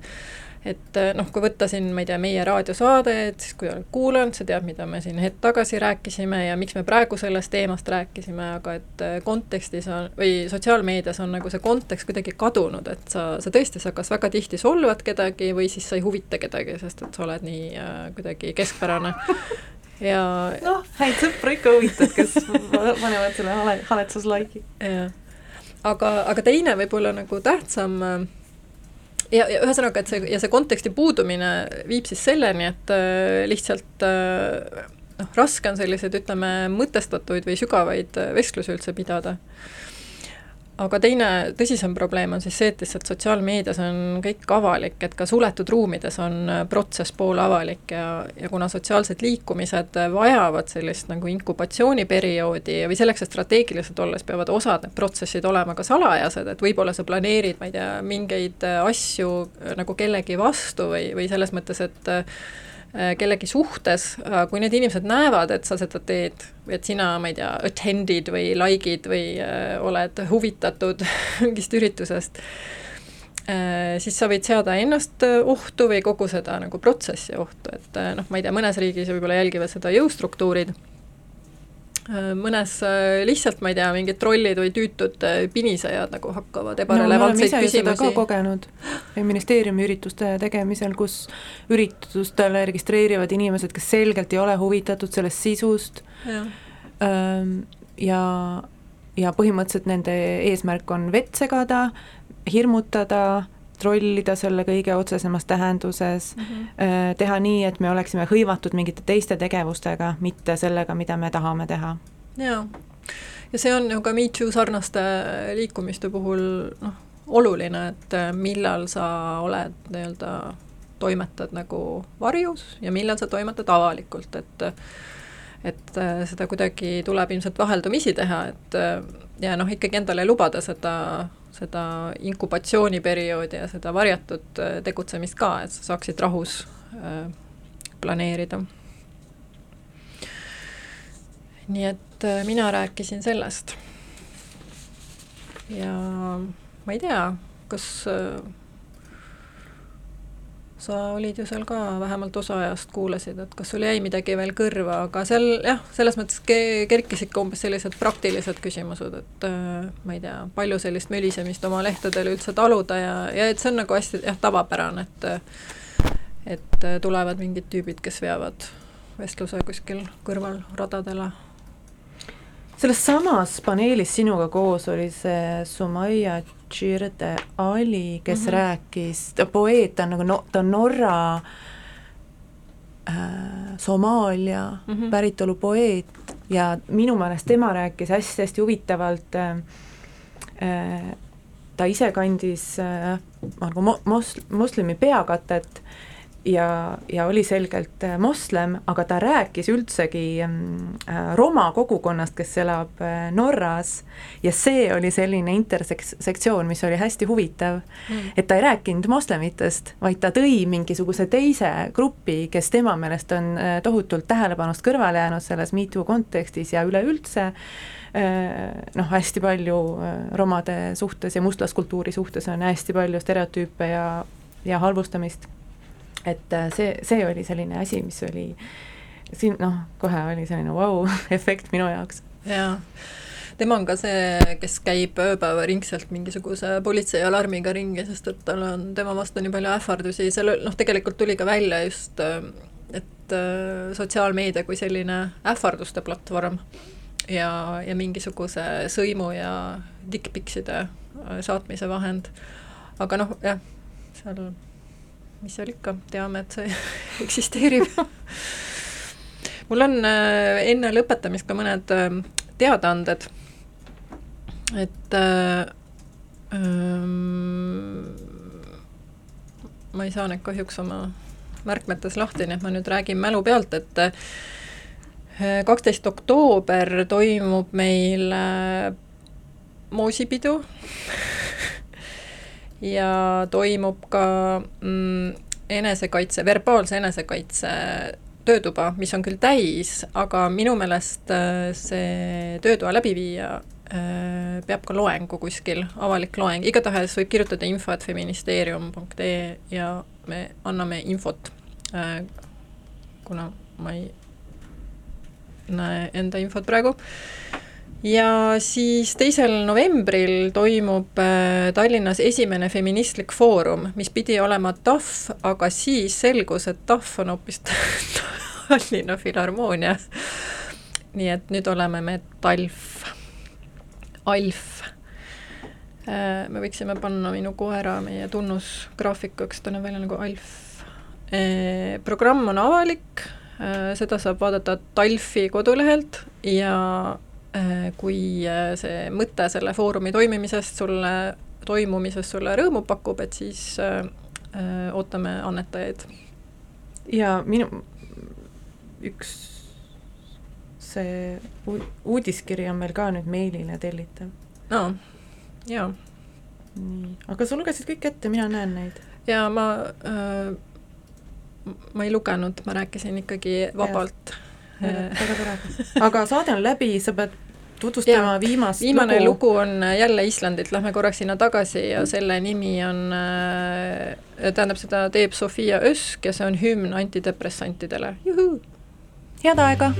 S2: et äh, noh, kui võtta siin, ma ei tea, meie raadiosaade, et siis kui oled kuulanud, sa tead, mida me siin hetk tagasi rääkisime ja miks me praegu sellest teemast rääkisime, aga et äh, kontekstis on, või sotsiaalmeedias on nagu see kontekst kuidagi kadunud, et sa, sa tõesti, sa kas väga tihti solvad kedagi või siis sa ei huvita kedagi, sest et sa oled nii äh, kuidagi keskpärane [laughs] ja
S1: noh, häid sõpru ikka huvitad, kes panevad selle hale, haletsus like'i.
S2: jah, aga, aga teine võib-olla nagu tähtsam äh, ja, ja ühesõnaga, et see ja see konteksti puudumine viib siis selleni, et äh, lihtsalt äh, noh, raske on selliseid, ütleme, mõtestatuid või sügavaid äh, vestlusi üldse pidada. Aga teine tõsisem probleem on siis see, et lihtsalt sotsiaalmeedias on kõik avalik, et ka suletud ruumides on äh, protsess poolavalik ja, ja kuna sotsiaalsed liikumised äh, vajavad sellist nagu inkubatsiooniperioodi või selleks, et strateegiliselt olles peavad osad need protsessid olema ka salajased, et võib-olla sa planeerid, ma ei tea, mingeid äh, asju nagu kellegi vastu või, või selles mõttes, et kellegi suhtes, kui need inimesed näevad, et sa seda teed, et sina, ma ei tea, attend'id või like'id või äh, oled huvitatud [laughs] mingist üritusest äh,, siis sa võid seada ennast äh, ohtu või kogu seda nagu protsessi ohtu, et äh, noh, ma ei tea, mõnes riigis võib-olla jälgivad seda jõustruktuurid äh,, mõnes äh, lihtsalt, ma ei tea, mingid trollid või tüütud äh, pinisejad nagu hakkavad
S1: no
S2: ebarelevantseid
S1: ka
S2: küsimusi
S1: kogenud ministeeriumi ürituste tegemisel, kus üritustele registreerivad inimesed, kes selgelt ei ole huvitatud sellest sisust ähm, ja, ja põhimõtteliselt nende eesmärk on vett segada, hirmutada, trollida selle kõige otsesemas tähenduses
S2: mm, -hmm.
S1: teha nii, et me oleksime hõivatud mingite teiste tegevustega, mitte sellega, mida me tahame teha.
S2: jaa, ja see on ju ka Me Too sarnaste liikumiste puhul noh, oluline, et äh, millal sa oled nii-öelda, toimetad nagu varjus ja millal sa toimetad avalikult, et et äh, seda kuidagi tuleb ilmselt vaheldumisi teha, et äh, ja noh, ikkagi endale lubada seda, seda inkubatsiooniperioodi ja seda varjatud tegutsemist ka, et sa saaksid rahus planeerida nii et mina rääkisin sellest. ja ma ei tea, kas äh, sa olid ju seal ka vähemalt osa ajast kuulasid, et kas sul jäi midagi veel kõrva, aga seal jah, selles mõttes ke-, kerkisid ka umbes sellised praktilised küsimused, et äh, ma ei tea, palju sellist mölisemist oma lehtedel üldse taluda ja, ja et see on nagu hästi jah, tavapärane, et et äh, tulevad mingid tüübid, kes veavad vestluse kuskil kõrval radadele
S1: selles samas paneelis sinuga koos oli see Sumaya Chirde Ali, kes mm. -hmm. rääkis, ta poeet, ta on nagu no, ta on Norra äh, Somaalia mm. -hmm. päritolu poeet ja minu meelest tema rääkis hästi-hästi huvitavalt äh, äh, ta ise kandis äh, nagu mo-, mos-, moslemi peakatet ja, ja oli selgelt äh, moslem, aga ta rääkis üldsegi äh, roma kogukonnast, kes elab äh, Norras ja see oli selline intersektsioon, mis oli hästi huvitav
S2: mm.
S1: et ta ei rääkinud moslemitest, vaid ta tõi mingisuguse teise grupi, kes tema meelest on tohutult tähelepanust kõrvale jäänud selles MeToo kontekstis ja üleüldse noh, hästi palju romade suhtes ja mustlaskultuuri suhtes on hästi palju stereotüüpe ja, ja halvustamist. Et äh, see, see oli selline asi, mis oli siin noh, kohe oli selline vau-efekt [laughs] minu jaoks.
S2: jaa, tema on ka see, kes käib ööpäevaringselt mingisuguse politseialarmiga ringi, sest et tal on, tema vastu nii palju ähvardusi, seal noh, tegelikult tuli ka välja just, et äh, sotsiaalmeedia kui selline ähvarduste platvorm ja, ja mingisuguse sõimu ja dickpicside saatmise vahend. aga noh, jah, seal, mis seal ikka, teame, et see [laughs] eksisteerib. Mul on äh, enne lõpetamist ka mõned äh, teadaanded, et äh, ähm, ma ei saa neid kahjuks oma märkmetes lahti, nii et ma nüüd räägin mälu pealt, et äh, kaksteist oktoober toimub meil äh, moosipidu [laughs] ja toimub ka mm, enesekaitse, verbaalse enesekaitse töötuba, mis on küll täis, aga minu meelest äh, see töötoa läbiviija äh, peab ka loengu kuskil, avalik loeng, igatahes võib kirjutada info, et feministeerium.ee ja me anname infot, äh, kuna ma ei näe enda infot praegu ja siis teisel novembril toimub äh, Tallinnas esimene feministlik foorum, mis pidi olema TAF, aga siis selgus, et TAF on hoopis [laughs] Tallinna Filharmoonia. nii et nüüd oleme me TALF, ALF. Äh, me võiksime panna minu koera meie tunnusgraafikuks, ta näeb välja nagu ALF. Äh, programm on avalik, seda saab vaadata TALFi kodulehelt ja kui äh, see mõte selle foorumi toimimisest sulle, toimumisest sulle rõõmu pakub, et siis äh, äh, ootame annetajaid.
S1: ja minu, üks see uudiskiri on meil ka nüüd meilile tellitav.
S2: aa, jaa.
S1: nii, aga sa lugesid kõik ette, mina näen neid.
S2: jaa, ma äh, ma ei lugenud, ma rääkisin ikkagi vabalt.
S1: väga tore. aga saade on läbi, sa pead tutvustama ja, viimast
S2: viimane lugu. lugu on jälle Islandilt, lähme korraks sinna tagasi ja selle nimi on, äh, tähendab, seda teeb Sofia Ösk ja see on hümn antidepressantidele, juhuu!
S1: head aega!